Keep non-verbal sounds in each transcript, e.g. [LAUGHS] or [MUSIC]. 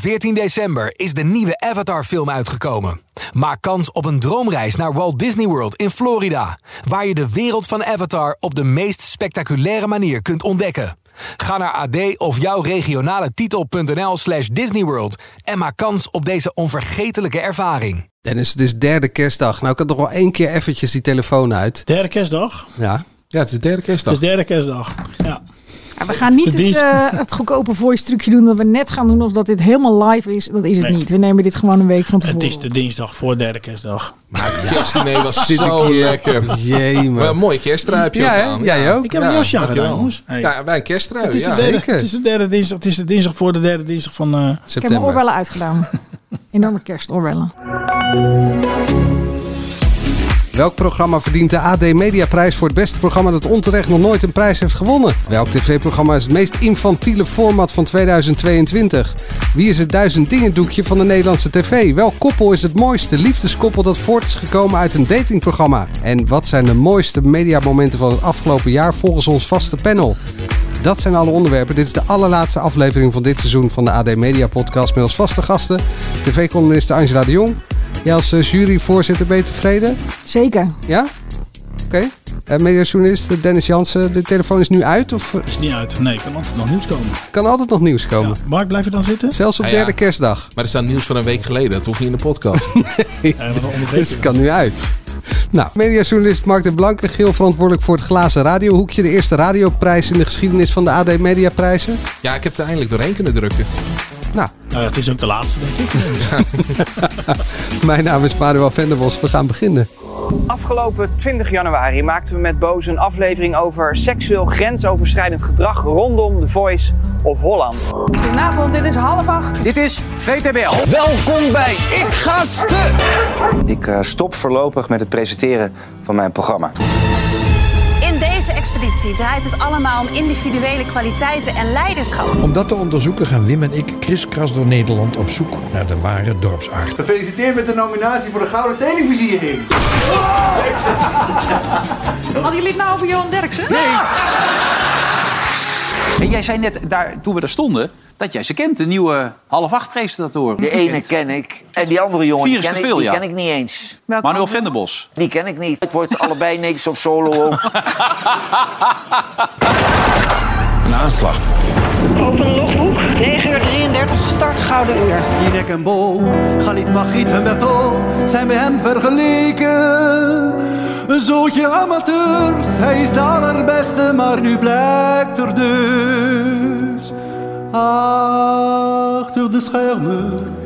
14 december is de nieuwe Avatar-film uitgekomen. Maak kans op een droomreis naar Walt Disney World in Florida, waar je de wereld van Avatar op de meest spectaculaire manier kunt ontdekken. Ga naar ad of jouw regionale titel.nl/slash Disneyworld en maak kans op deze onvergetelijke ervaring. Dennis, het is derde kerstdag. Nou, ik had nog wel één keer eventjes die telefoon uit. Derde kerstdag? Ja. Ja, het is de derde kerstdag. Dat is derde kerstdag. Ja. Ja, we gaan niet het, eh, het goedkope voice trucje doen dat we net gaan doen of dat dit helemaal live is. Dat is het Nee. niet. We nemen dit gewoon een week van Het tevoren. is de dinsdag voor derde kerstdag. Het [LAUGHS] kerstdiner was Zit ik zo hier? lekker. Jee, Wel een mooi kersttrui Ja, aan. Jij ook? Ik heb een Ja, jasje aan gedaan, jongens. Hey. Ja, bij een kersttrui. het, is ja. de derde, zeker. het is de derde dinsdag. Het is de dinsdag voor de derde dinsdag van... eh, Ik heb mijn September. oorbellen uitgedaan. Enorme kerstoorbellen. Welk programma verdient de AD Mediaprijs voor het beste programma dat onterecht nog nooit een prijs heeft gewonnen? Welk tv-programma is het meest infantiele format van 2022? Wie is het duizend dingen doekje van de Nederlandse tv? Welk koppel is het mooiste liefdeskoppel dat voort is gekomen uit een datingprogramma? En wat zijn de mooiste mediamomenten van het afgelopen jaar volgens ons vaste panel? Dat zijn alle onderwerpen. Dit is de allerlaatste aflevering van dit seizoen van de AD Media Podcast met als vaste gasten tv-columniste Angela de Jong. Jij als eh, juryvoorzitter ben je tevreden? Zeker. Ja? Oké. Eh, mediajournalist Dennis Jansen, de telefoon is nu uit of eh, is niet uit. Nee, kan altijd nog nieuws komen. kan altijd nog nieuws komen? Ja. Mark, blijf je dan zitten? Zelfs op ja. derde kerstdag. Maar er staat nieuws van een week geleden. Dat hoeft niet in de podcast. [LAUGHS] Ja, gaan Dus kan nu uit. Nou, mediajournalist Mark de Blanke, geel verantwoordelijk voor het glazen radiohoekje. De eerste radioprijs in de geschiedenis van de AD Mediaprijzen. ja, ik heb er eindelijk doorheen kunnen drukken. Nou, Nou ja, het is ook de laatste, denk ik. [LAUGHS] mijn naam is Manuel Venderbos. We gaan beginnen. Afgelopen 20 januari maakten we met Boos een aflevering over seksueel grensoverschrijdend gedrag rondom The Voice of Holland. Goedenavond, dit is half acht. Dit is VTBL. Welkom bij Ik Ga Stuk! Ik eh, stop voorlopig met het presenteren van mijn programma. In deze expeditie draait het allemaal om individuele kwaliteiten en leiderschap. Om dat te onderzoeken gaan Wim en ik kriskras door Nederland op zoek naar de ware dorpsart. Gefeliciteerd met de nominatie voor de Gouden Televisiering. Hadden [LAUGHS] jullie het nou over Johan Derksen? En jij zei net, daar, toen we daar stonden, dat jij ze kent, de nieuwe half acht presentatoren. De ene ken ik en die andere jongen Vier die ken, te ik, veel, die ja. ken ik niet eens. Welke Manuel andere? Venderbos. Die ken ik niet. Het wordt allebei niks of solo ook. [LAUGHS] Een aanslag. Open logboek, 9 uur 33, start Gouden Uur. Jinek en Bo, Galit Magiet en Bertol zijn bij hem vergeleken. Een zootje amateurs, hij is de allerbeste, maar nu blijkt er dus achter de schermen,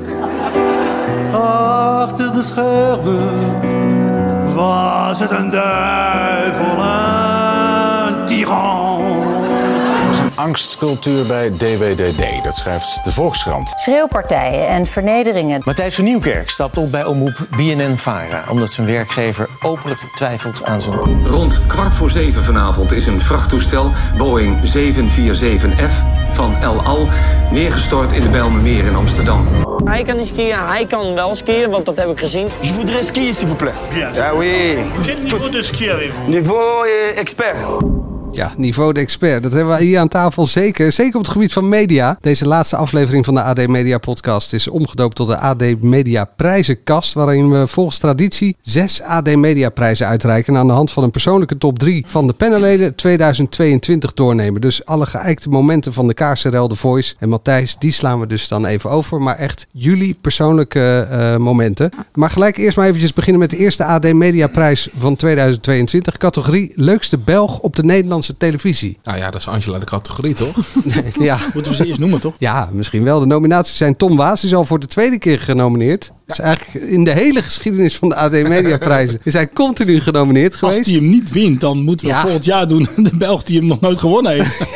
achter de schermen was het een duivel, een Angstcultuur bij DWDD, dat schrijft de Volkskrant. Schreeuwpartijen en vernederingen. Matthijs van Nieuwkerk stapt op bij omroep BNN-Vara... omdat zijn werkgever openlijk twijfelt aan zijn... Rond kwart voor zeven vanavond is een vrachttoestel Boeing 747F van El Al neergestort in de Bijlmermeer in Amsterdam. Hij kan niet skiën, hij kan wel skiën, want dat heb ik gezien. Je voudrais skiën, s'il vous plaît. Ja, oui. Quel niveau de ski avez-vous? Niveau eh, expert. Ja, niveau de expert. Dat hebben we hier aan tafel zeker. Zeker op het gebied van media. Deze laatste aflevering van de AD Media Podcast is omgedoopt tot de AD Media Prijzenkast. Waarin we volgens traditie zes AD Media prijzen uitreiken. En aan de hand van een persoonlijke top 3 van de panelleden 2022 doornemen. Dus alle geëikte momenten van de kaarsenrel, de Voice en Matthijs, die slaan we dus dan even over. Maar echt jullie persoonlijke eh, momenten. Maar gelijk eerst maar eventjes beginnen met de eerste AD Media Prijs van 2022. Categorie Leukste Belg op de Nederlandse televisie. Nou ja, dat is Angela de categorie, toch? [LAUGHS] ja. Moeten we ze eerst noemen, toch? Ja, misschien wel. De nominaties zijn Tom Waas, die is al voor de tweede keer genomineerd. Is eigenlijk in de hele geschiedenis van de AD Media prijzen is hij continu genomineerd geweest. Als hij hem niet wint, dan moeten we Ja. volgend jaar doen [LAUGHS] de Belg die hem nog nooit gewonnen heeft. [LAUGHS]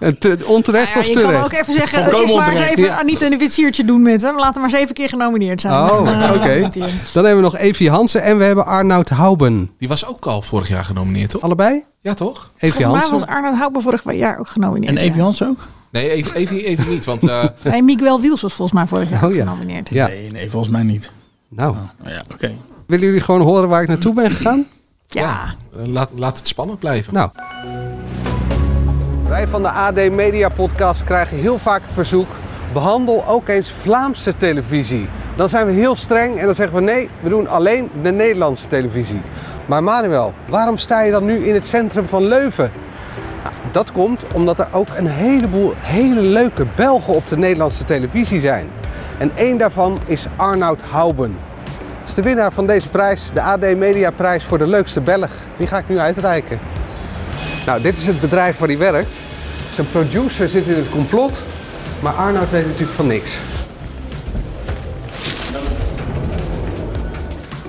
En te- onterecht Nou of ja, je kan terecht? ook even zeggen, Volkomen eerst maar eens onterecht, even ja. Anita een witsiertje doen met hem. Laat hem maar eens even een keer genomineerd zijn. Oh, Dan, eh, oké. Dan hebben we nog Evie Hansen en we hebben Arnoud Houben. Die was ook al vorig jaar genomineerd, toch? Allebei? Ja, toch? Evie Volgens mij was Arnold Houtbe vorig jaar ook genomineerd. En Evie ja. Hans ook? Nee, even, even, even niet, want... eh, [LAUGHS] Nee, Miguel Wiels was volgens mij vorig jaar Oh ook ja. genomineerd. Ja. Nee, nee, volgens mij niet. Nou, Nou ja, oké. willen jullie gewoon horen waar ik naartoe ben gegaan? Ja. eh, laat, laat het spannend blijven. Nou. Wij van de AD Media Podcast krijgen heel vaak het verzoek: behandel ook eens Vlaamse televisie. Dan zijn we heel streng en dan zeggen we nee, we doen alleen de Nederlandse televisie. Maar Manuel, waarom sta je dan nu in het centrum van Leuven? Dat komt omdat er ook een heleboel hele leuke Belgen op de Nederlandse televisie zijn. En één daarvan is Arnoud Houben. Dat is de winnaar van deze prijs, de AD Media Prijs voor de leukste Belg. Die ga ik nu uitreiken. Nou, dit is het bedrijf waar hij werkt. Zijn producer zit in het complot, maar Arnoud weet natuurlijk van niks.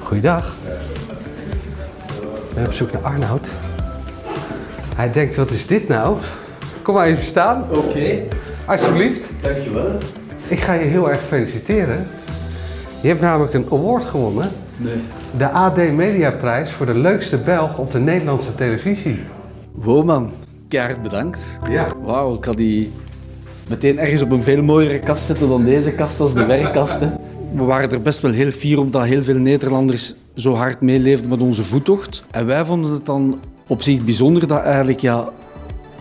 Goeiedag. Ik ben op zoek naar Arnoud. Hij denkt, wat is dit nou? Kom maar even staan. Oké. Alsjeblieft. Dankjewel. Ik ga je heel erg feliciteren. Je hebt namelijk een award gewonnen. Nee. De AD Media Prijs voor de leukste Belg op de Nederlandse televisie. Wow man, keihard bedankt. Ja. Wauw, ik had die meteen ergens op een veel mooiere kast zetten dan deze kast als de werkkasten. We waren er best wel heel fier omdat heel veel Nederlanders zo hard meeleefden met onze voettocht. En wij vonden het dan op zich bijzonder dat eigenlijk ja,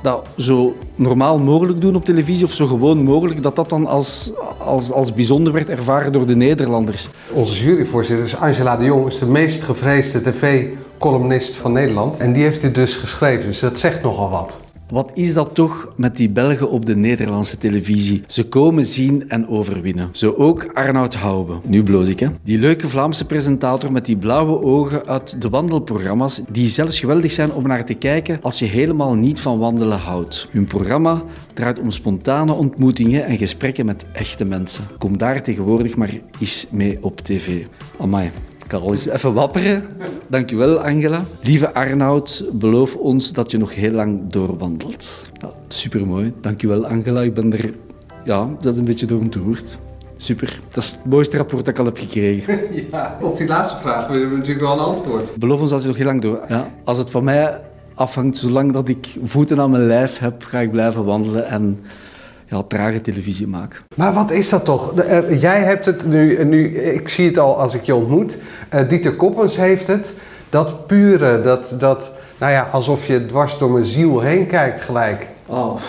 dat zo normaal mogelijk doen op televisie of zo gewoon mogelijk, dat dat dan als, als, als bijzonder werd ervaren door de Nederlanders. Onze juryvoorzitter is Angela de Jong, is de meest gevreesde tv-columnist van Nederland. En die heeft dit dus geschreven, dus dat zegt nogal wat. Wat is dat toch met die Belgen op de Nederlandse televisie? Ze komen zien en overwinnen. Zo ook Arnoud Hoube. Nu bloos ik, hè. Die leuke Vlaamse presentator met die blauwe ogen uit de wandelprogramma's, die zelfs geweldig zijn om naar te kijken als je helemaal niet van wandelen houdt. Hun programma draait om spontane ontmoetingen en gesprekken met echte mensen. Kom daar tegenwoordig maar eens mee op tv. Amai. Ik kan al eens even wapperen. Dankjewel, Angela. Lieve Arnoud, beloof ons dat je nog heel lang doorwandelt. Ja, supermooi. Dankjewel, Angela. Ik ben er ja, dat een beetje door ontroerd. Super. Dat is het mooiste rapport dat ik al heb gekregen. [LAUGHS] Ja, op die laatste vraag willen we natuurlijk wel een antwoord. Beloof ons dat je nog heel lang door... Ja, als het van mij afhangt, zolang dat ik voeten aan mijn lijf heb, ga ik blijven wandelen en ja, trage televisie maken. Maar wat is dat toch? Eh, jij hebt het nu, nu, ik zie het al als ik je ontmoet. Eh, Dieter Koppens heeft het. Dat pure, dat, dat, nou ja, alsof je dwars door mijn ziel heen kijkt gelijk. Oh.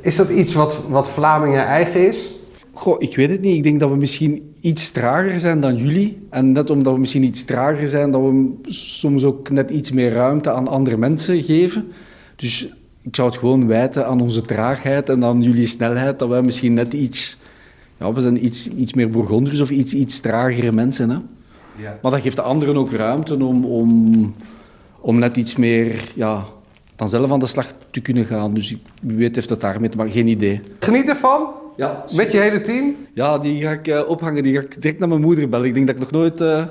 Is dat iets wat, wat Vlamingen eigen is? Goh, ik weet het niet. Ik denk dat we misschien iets trager zijn dan jullie. En net omdat we misschien iets trager zijn, dat we soms ook net iets meer ruimte aan andere mensen geven. Dus ik zou het gewoon wijten aan onze traagheid en aan jullie snelheid, dat wij misschien net iets... Ja, we zijn iets, iets meer Bourgonders of iets, iets tragere mensen, hè. Ja. Maar dat geeft de anderen ook ruimte om, om, om net iets meer... Ja, dan zelf aan de slag te kunnen gaan. Dus ik- wie weet heeft dat daarmee te maken. Geen idee. Geniet ervan. Ja, Met je hele team. ja, die ga ik eh, ophangen. Die ga ik direct naar mijn moeder bellen. Ik denk dat ik nog nooit eh,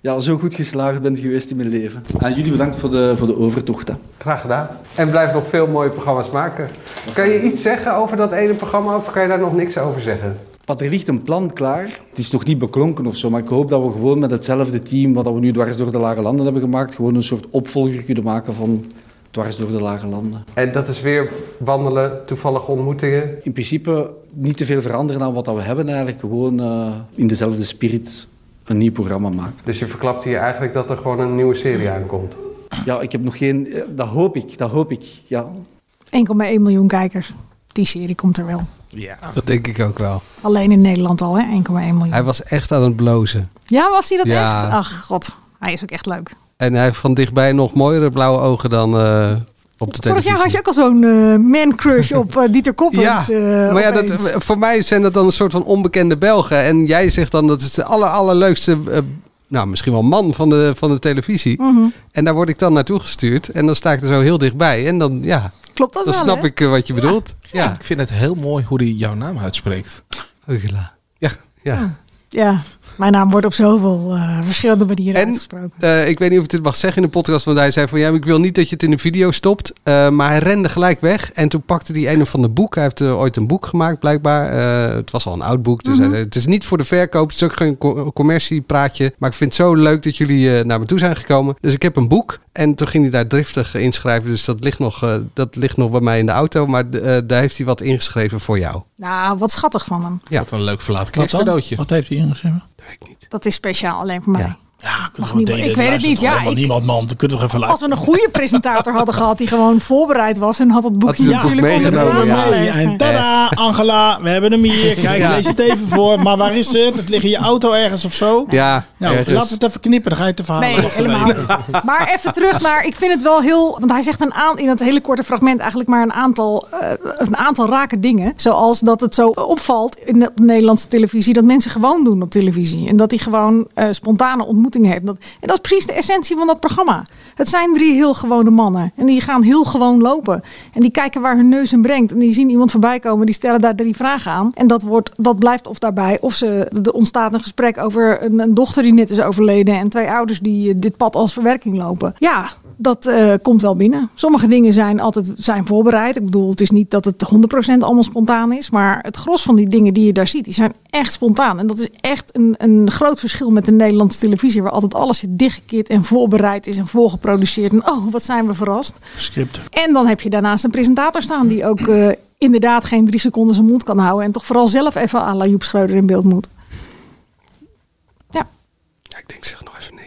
ja, zo goed geslaagd ben geweest in mijn leven. En jullie bedankt voor de, voor de overtocht. hè. Graag gedaan. En blijf nog veel mooie programma's maken. Kan je iets zeggen over dat ene programma of kan je daar nog niks over zeggen? Wat er ligt een plan klaar. Het is nog niet beklonken of zo, maar ik hoop dat we gewoon met hetzelfde team wat we nu dwars door de Lage Landen hebben gemaakt, gewoon een soort opvolger kunnen maken van dwars door de Lage Landen. En dat is weer wandelen, toevallige ontmoetingen. In principe niet te veel veranderen aan wat we hebben eigenlijk. Gewoon eh, in dezelfde spirit een nieuw programma maken. Dus je verklapt hier eigenlijk dat er gewoon een nieuwe serie aankomt. Ja, ik heb nog geen... eh, Dat hoop ik, dat hoop ik, ja. 1,1 miljoen kijkers. Die serie komt er wel. Ja. Dat denk ik ook wel. Alleen in Nederland al, hè? 1,1 miljoen. Hij was echt aan het blozen. Ja, was hij dat Ja. echt? Ach, god. Hij is ook echt leuk. En hij heeft van dichtbij nog mooiere blauwe ogen dan eh, op de Vorig televisie. jaar had je ook al zo'n eh, man-crush op eh, Dieter [LAUGHS] Koppens. Ja, eh, maar ja, dat, voor mij zijn dat dan een soort van onbekende Belgen. En jij zegt dan dat is de aller, allerleukste, nou misschien wel man van de, van de televisie. Mhm. En daar word ik dan naartoe gestuurd. En dan sta ik er zo heel dichtbij. En dan, ja, Klopt dat dan wel, snap hè? ik wat je bedoelt. Ja, ik vind het heel mooi hoe hij jouw naam uitspreekt. Heugela. Ja. Ja. Ja. Mijn naam wordt op zoveel eh, verschillende manieren uitgesproken. Eh, ik weet niet of ik dit mag zeggen in de podcast, want hij zei van ja, ik wil niet dat je het in de video stopt. Eh, maar hij rende gelijk weg en toen pakte hij een of ander boek. Hij heeft ooit een boek gemaakt, blijkbaar. Eh, het was al een oud boek, dus Mhm. hij het is niet voor de verkoop. Het is ook geen co- commerciepraatje. Maar ik vind het zo leuk dat jullie eh, naar me toe zijn gekomen. Dus ik heb een boek en toen ging hij daar driftig inschrijven. Dus dat ligt nog, eh, dat ligt nog bij mij in de auto. Maar eh, daar heeft hij wat ingeschreven voor jou. Nou, wat schattig van hem. Ja. Wat een leuk Wat dan? kerstcadeautje. Wat heeft hij ingeschreven? Dat is speciaal alleen voor mij. Ja, Mag niet, ik weet het niet. Ja, ik, niemand, man. Dan kunnen we even als luisteren. we een goede presentator hadden [LAUGHS] gehad die gewoon voorbereid was en had het boekje het natuurlijk onder de tafel ja. En tada, Angela, we hebben hem hier. Kijk, Ja. lees het even voor. Maar waar is het? Het ligt in je auto ergens of zo. Ja, Nou, ergens. laten we het even knippen. Dan ga je te verhalen. Nee, helemaal niet. Maar even terug naar, ik vind het wel heel, want hij zegt een aan, in het hele korte fragment eigenlijk maar een aantal, eh, een aantal rake dingen. Zoals dat het zo opvalt in de Nederlandse televisie dat mensen gewoon doen op televisie. En dat hij gewoon eh, spontane ontmoetingen heeft. Dat, en dat is precies de essentie van dat programma. Het zijn drie heel gewone mannen. En die gaan heel gewoon lopen. En die kijken waar hun neus in brengt. En die zien iemand voorbij komen. Die stellen daar drie vragen aan. En dat, wordt, dat blijft of daarbij. Of ze, er ontstaat een gesprek over een, een dochter die net is overleden. En twee ouders die eh, dit pad als verwerking lopen. Ja, dat eh, komt wel binnen. Sommige dingen zijn altijd zijn voorbereid. Ik bedoel, het is niet dat het 100% allemaal spontaan is. Maar het gros van die dingen die je daar ziet, die zijn echt spontaan. En dat is echt een, een groot verschil met de Nederlandse televisie. Waar altijd alles zit dichtgekit en voorbereid is en voorgeproduceerd. En oh, wat zijn we verrast. Script. En dan heb je daarnaast een presentator staan die ook eh, inderdaad geen drie seconden zijn mond kan houden. En toch vooral zelf even à la Joep Schreuder in beeld moet. Ja. Ja, ik denk zeg nog even niks.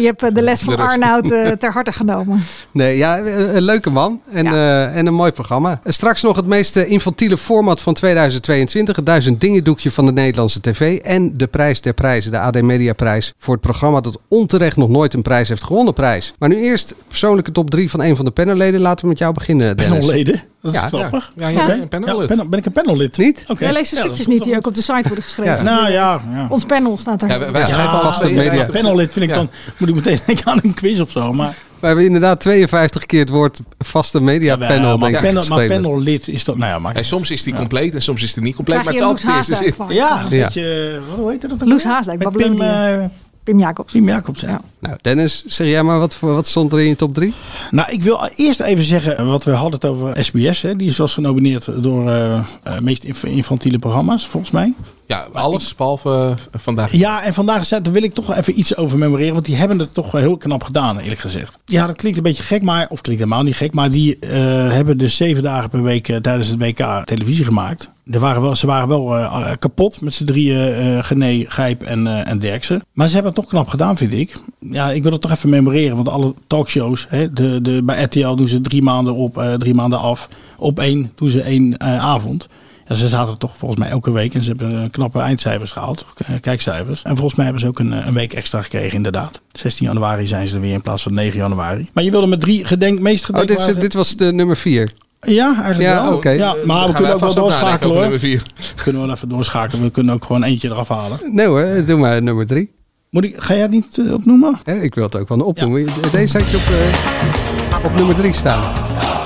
Je hebt eh, de les van De. Arnoud eh, [LAUGHS] ter harte genomen. Nee, ja, eh, een leuke man en, eh, en een mooi programma. Straks nog het meest infantiele format van 2022. Het duizend dingen doekje van de Nederlandse tv. En de prijs der prijzen, de AD Media prijs. Voor het programma dat onterecht nog nooit een prijs heeft gewonnen prijs. Maar nu eerst persoonlijke top 3 van een van de panelleden. Laten we met jou beginnen, Dennis. Panelleden? Dat is Ja, grappig. Ja, ja, panel- ben ik een panellid? Niet? Oké. Jij leest de stukjes niet die ook op de site worden geschreven. Ja. Nou ja, ja. Ons panel staat er. Ja, wij- schrijven al vast media. Panellid vind ik Ja. dan... Moet ik meteen [LAUGHS] denken aan een quiz of zo. Maar, We hebben inderdaad 52 keer het woord vaste media panel, ja, maar, denk ik, panel, maar geschreven. panellid is dat... Nou ja, maar... En soms is die compleet en soms is die niet compleet. Krijg Maar het is altijd van. Ja, een beetje... Wat, hoe heet dat? Loes? Haasdijk, Pim, eh, Pim Jacobs. Pim Jacobs, ja. Nou, Dennis, zeg jij maar, wat, voor- wat stond er in je top 3? Nou, ik wil eerst even zeggen wat we hadden het over SBS. Hè. Die was genomineerd door eh eh, meest inf- infantiele programma's, volgens mij. Ja, alles behalve eh, vandaag. Ja, en vandaag daar wil ik toch even iets over memoreren. Want die hebben het toch heel knap gedaan, eerlijk gezegd. Ja, dat klinkt een beetje gek, maar, of klinkt helemaal niet gek. Maar die eh, hebben dus zeven dagen per week eh, tijdens het WK televisie gemaakt. Er waren wel, ze waren wel kapot met z'n drieën, eh Gené, Gijp en, eh en Derksen. Maar ze hebben het toch knap gedaan, vind ik. Ja, ik wil het toch even memoreren. Want alle talkshows, hè, de, de, bij RTL doen ze drie maanden op, drie maanden af. Op één doen ze één avond. Ze zaten toch volgens mij elke week en ze hebben eh, knappe eindcijfers gehaald, eh, kijkcijfers. En volgens mij hebben ze ook een, eh, een week extra gekregen, inderdaad. 16 januari zijn ze er weer in plaats van 9 januari. Maar je wilde met drie gedenk, meest Oh, dit, is- dit was de nummer 4. Ja, eigenlijk Ja, wel. Ja, maar we kunnen ook wel doorschakelen hoor. nummer We kunnen wel even doorschakelen. We kunnen ook gewoon eentje eraf halen. Nee hoor, doe maar nummer 3. Moet ik, ga jij het niet eh, opnoemen? ik wil het ook wel opnoemen. Deze had je op, eh, op nummer 3 staan.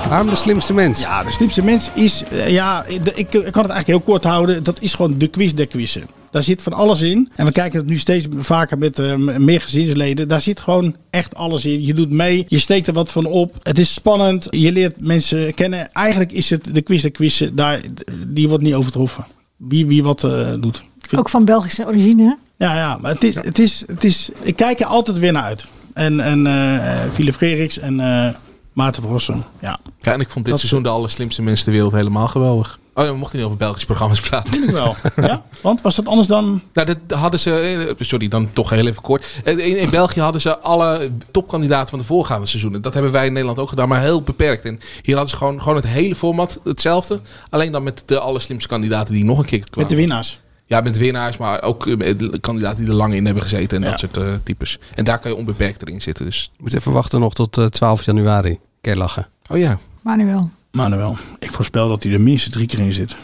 Waarom de slimste mens? Ja, de slimste mens is, eh, ja, de- ik, ik kan het eigenlijk heel kort houden. Dat is gewoon de quiz der quizzen. Daar zit van alles in. En we kijken het nu steeds vaker met eh, meer gezinsleden. Daar zit gewoon echt alles in. Je doet mee, je steekt er wat van op. Het is spannend, je leert mensen kennen. Eigenlijk is het de quiz der quizzen, daar, die wordt niet overtroffen. Wie, wie wat eh, doet. Ook van Belgische origine. Ja, ja, maar het is, het is, het is, ik kijk er altijd weer naar uit. En, en eh Philip en eh Maarten van Rossum. Ja. Ja, en ik vond dit Dat- seizoen de allerslimste mensen ter wereld helemaal geweldig. Oh ja, we mochten niet over Belgische programma's praten. Wel. [LAUGHS] ja? Want was dat anders dan... Nou, dat hadden ze, eh, sorry, dan toch heel even kort. In, in België hadden ze alle topkandidaten van de voorgaande seizoenen. Dat hebben wij in Nederland ook gedaan, maar heel beperkt. En hier hadden ze gewoon, gewoon het hele format hetzelfde. Alleen dan met de allerslimste kandidaten die nog een keer kwamen. Met de winnaars. Ja, met winnaars, maar ook eh, kandidaten die er lang in hebben gezeten en Ja. dat soort eh, types. En daar kan je onbeperkt erin zitten. Dus. Je moet even wachten nog tot eh, 12 januari. Kun je lachen. Oh ja. Manuel. Manuel, ik voorspel dat hij er minstens drie keer in zit.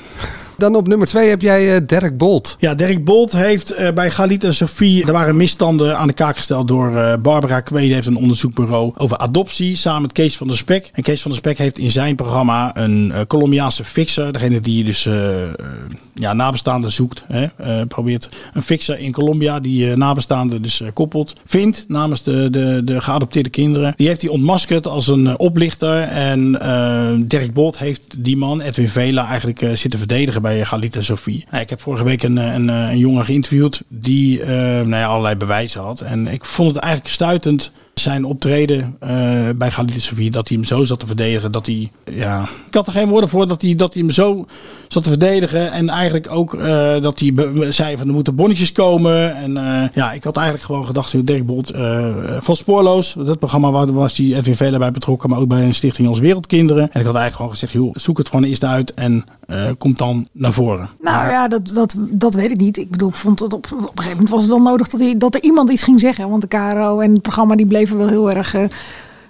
Dan op nummer 2 heb jij eh, Dirk Bolt. Ja, Dirk Bolt heeft eh, bij Galit en Sophie... Er waren misstanden aan de kaak gesteld door eh, Barbara Kwede. heeft een onderzoekbureau over adoptie samen met Kees van der Spek. En Kees van der Spek heeft in zijn programma een Colombiaanse fixer. Degene die dus ja, nabestaanden zoekt. Hè, probeert een fixer in Colombia die nabestaanden dus koppelt. Vindt namens de, de, de geadopteerde kinderen. Die heeft hij ontmaskerd als een oplichter. En Dirk Bolt heeft die man, Edwin Vela, eigenlijk zitten verdedigen bij Galit en Sophie. Nou, ik heb vorige week een, eh, een, eh, een jongen geïnterviewd die eh, nou ja, allerlei bewijzen had. En ik vond het eigenlijk stuitend zijn optreden eh, bij Galit en Sophie, dat hij hem zo zat te verdedigen, dat hij, ja, ik had er geen woorden voor, dat hij, dat hij hem zo zat te verdedigen en eigenlijk ook eh, dat hij zei van er moeten bonnetjes komen en eh, ja, ik had eigenlijk gewoon gedacht, joh, Dirk Bolt van Spoorloos, dat programma waar was die Edwin Vela bij betrokken, maar ook bij een stichting als Wereldkinderen en ik had eigenlijk gewoon gezegd, joh, zoek het gewoon eerst uit en komt dan naar voren. Nou ja, dat, dat, dat weet ik niet. Ik bedoel, ik vond het op, op een gegeven moment was het wel nodig dat, hij, dat er iemand iets ging zeggen. Want de KRO en het programma die bleven wel heel erg eh,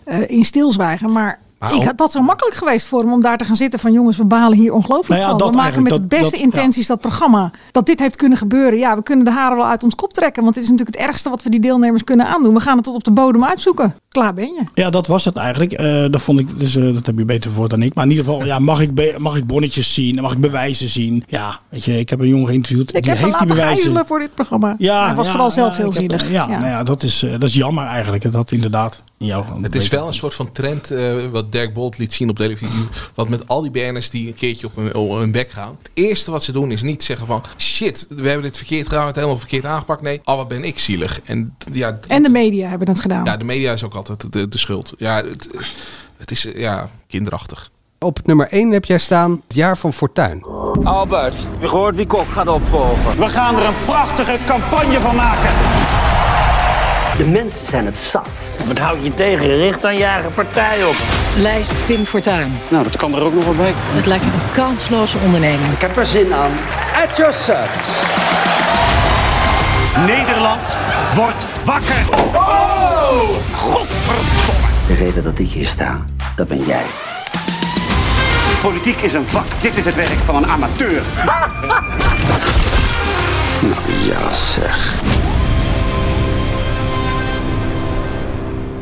eh, in stilzwijgen. Maar, Maar ik had dat zo makkelijk geweest voor hem om daar te gaan zitten van jongens, we balen hier ongelooflijk Nou ja, van. We maken met de beste dat- intenties dat programma. Dat dit heeft kunnen gebeuren. Ja, we kunnen de haren wel uit ons kop trekken. Want dit is natuurlijk het ergste wat we die deelnemers kunnen aandoen. We gaan het tot op de bodem uitzoeken. Klaar ben je. Ja, dat was het eigenlijk. Eh, dat vond ik, dus eh, dat heb je beter voor dan ik. Maar in ieder geval, ja, mag ik, be- mag ik bonnetjes zien? Mag ik bewijzen zien? Ja, weet je, ik heb een jongen geïnterviewd. Ik die heb hem heeft die bewijzen. voor dit programma. Ja, Hij was ja, vooral zelf ja, heel heb- zielig. Ja, Nou ja, dat, is, eh, dat is jammer eigenlijk. Dat inderdaad in jouw Het is wel een soort van trend eh, wat Dirk Bolt liet zien op televisie. Wat met al die BN'ers die een keertje op hun, op hun bek gaan. Het eerste wat ze doen is niet zeggen van... Shit, we hebben dit verkeerd gedaan, we hebben het helemaal verkeerd aangepakt. Nee, al wat ben ik zielig. En ja, En de media hebben het gedaan. ja, de media is ook altijd de, de schuld. Ja, het, het is eh, ja, kinderachtig. Op nummer 1 heb jij staan het jaar van Fortuin. Albert, je gehoord wie Kok gaat opvolgen? We gaan er een prachtige campagne van maken. De mensen zijn het zat. Wat houd je tegen? Richt dan je eigen partij op. Lijst Pim Fortuyn. Nou, dat kan er ook nog wel bij. Het lijkt me een kansloze onderneming. Ik heb er zin aan. At your service. Nederland wordt wakker. Oh! Godverdomme. De reden dat ik hier sta, dat ben jij. Politiek is een vak. Dit is het werk van een amateur. [LAUGHS] nou ja, zeg.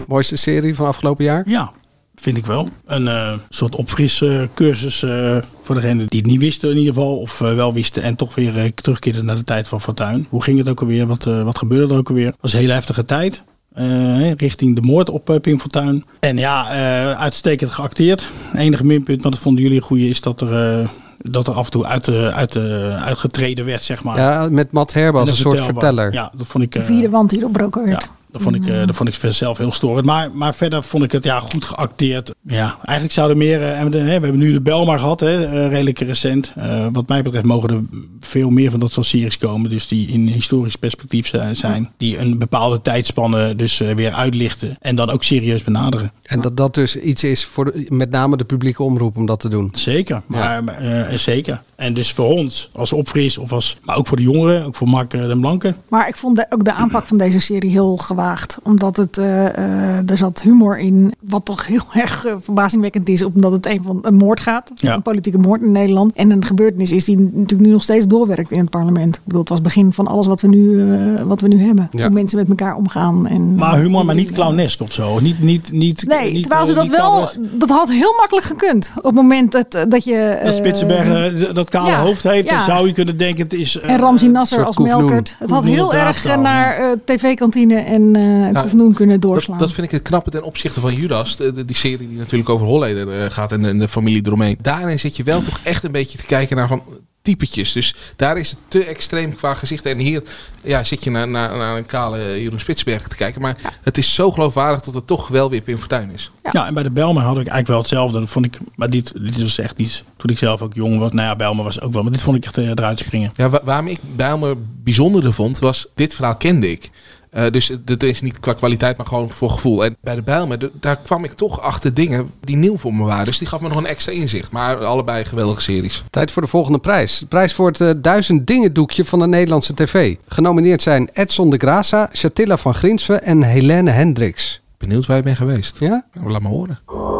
Mooiste serie van afgelopen jaar? Ja, vind ik wel. Een eh, soort opfriscursus eh voor degenen die het niet wisten in ieder geval. Of eh, wel wisten en toch weer eh, terugkeerden naar de tijd van Fortuin. Hoe ging het ook alweer? Wat, eh, wat gebeurde er ook alweer? Het was een hele heftige tijd. eh, richting de moord op Pim Fortuyn. En ja, eh, uitstekend geacteerd. Enige minpunt, want dat vonden jullie een goede, is dat er, eh, dat er af en toe uit, de, uit, de, uitgetreden werd, zeg maar. Ja, met Matt Herbe als En een soort verteller. Ja, dat vond ik... De vierde wand die opbroken werd. Dat vond ik, eh, dat vond ik zelf heel storend. Maar, maar verder vond ik het ja, goed geacteerd. Ja, eigenlijk zouden meer. eh, en we, hè, we hebben nu de Belmar gehad, hè, eh, redelijk recent. Eh, wat mij betreft mogen er veel meer van dat soort series komen. Dus die in historisch perspectief zijn. zijn die een bepaalde tijdspanne dus eh, weer uitlichten. En dan ook serieus benaderen. En dat dat dus iets is voor de- met name de publieke omroep om dat te doen. Zeker, maar eh, zeker. En dus voor ons als opfris, of als, maar ook voor de jongeren, ook voor Mark den Blanke. Maar ik vond de- ook de aanpak van deze serie heel gewaagd. Omdat het, eh, eh, er zat humor in. Wat toch heel [LAUGHS] erg eh, verbazingwekkend is. Omdat het een van een moord gaat. Ja. Een politieke moord in Nederland. En een gebeurtenis is die natuurlijk nu nog steeds doorwerkt in het parlement. Ik bedoel, het was het begin van alles wat we nu, eh, wat we nu hebben. Ja. Hoe mensen met elkaar omgaan. En, Maar humor, maar niet clownesk of zo. Niet, niet, niet, Nee, niet, terwijl ze dat wel, clownesk. dat had heel makkelijk gekund. Op het moment dat, dat je... Dat eh, Spitsenberg dat kale ja, hoofd heeft, dan zou je kunnen denken het is... eh, En Ramzi Nasser als Koefnoen. Melkert. Het had heel erg naar eh, tv-kantine en eh Koefnoen kunnen doorslaan. Dat, dat vind ik het knappe ten opzichte van Judas. De, de- die serie die natuurlijk over Holleder eh, gaat en de, de familie eromheen. Daarin zit je wel toch echt een beetje te kijken naar van typetjes. Dus daar is het te extreem qua gezichten. En hier ja, zit je naar, naar, naar een kale Jeroen Spitsberg te kijken. Maar het is zo geloofwaardig dat het toch wel weer Pim Fortuyn is. Ja. en bij de Belmer had ik eigenlijk wel hetzelfde. Dat vond ik, maar dit, dit was echt iets, toen ik zelf ook jong was. Nou ja, Belmer was ook wel, maar dit vond ik echt eh, eruit springen. Ja, wa- waarom ik Bijlmer bijzonderder vond, was dit verhaal kende ik. Eh, dus het is niet qua kwaliteit, maar gewoon voor gevoel. En bij de Bijlmer, daar kwam ik toch achter dingen die nieuw voor me waren. Dus die gaf me nog een extra inzicht. Maar allebei geweldige series. Tijd voor de volgende prijs. De prijs voor het eh, duizend dingen doekje van de Nederlandse tv. Genomineerd zijn Edson de Graça, Chatilla van Grinsven en Helene Hendricks. Benieuwd waar je bent geweest. Ja? Laat me horen.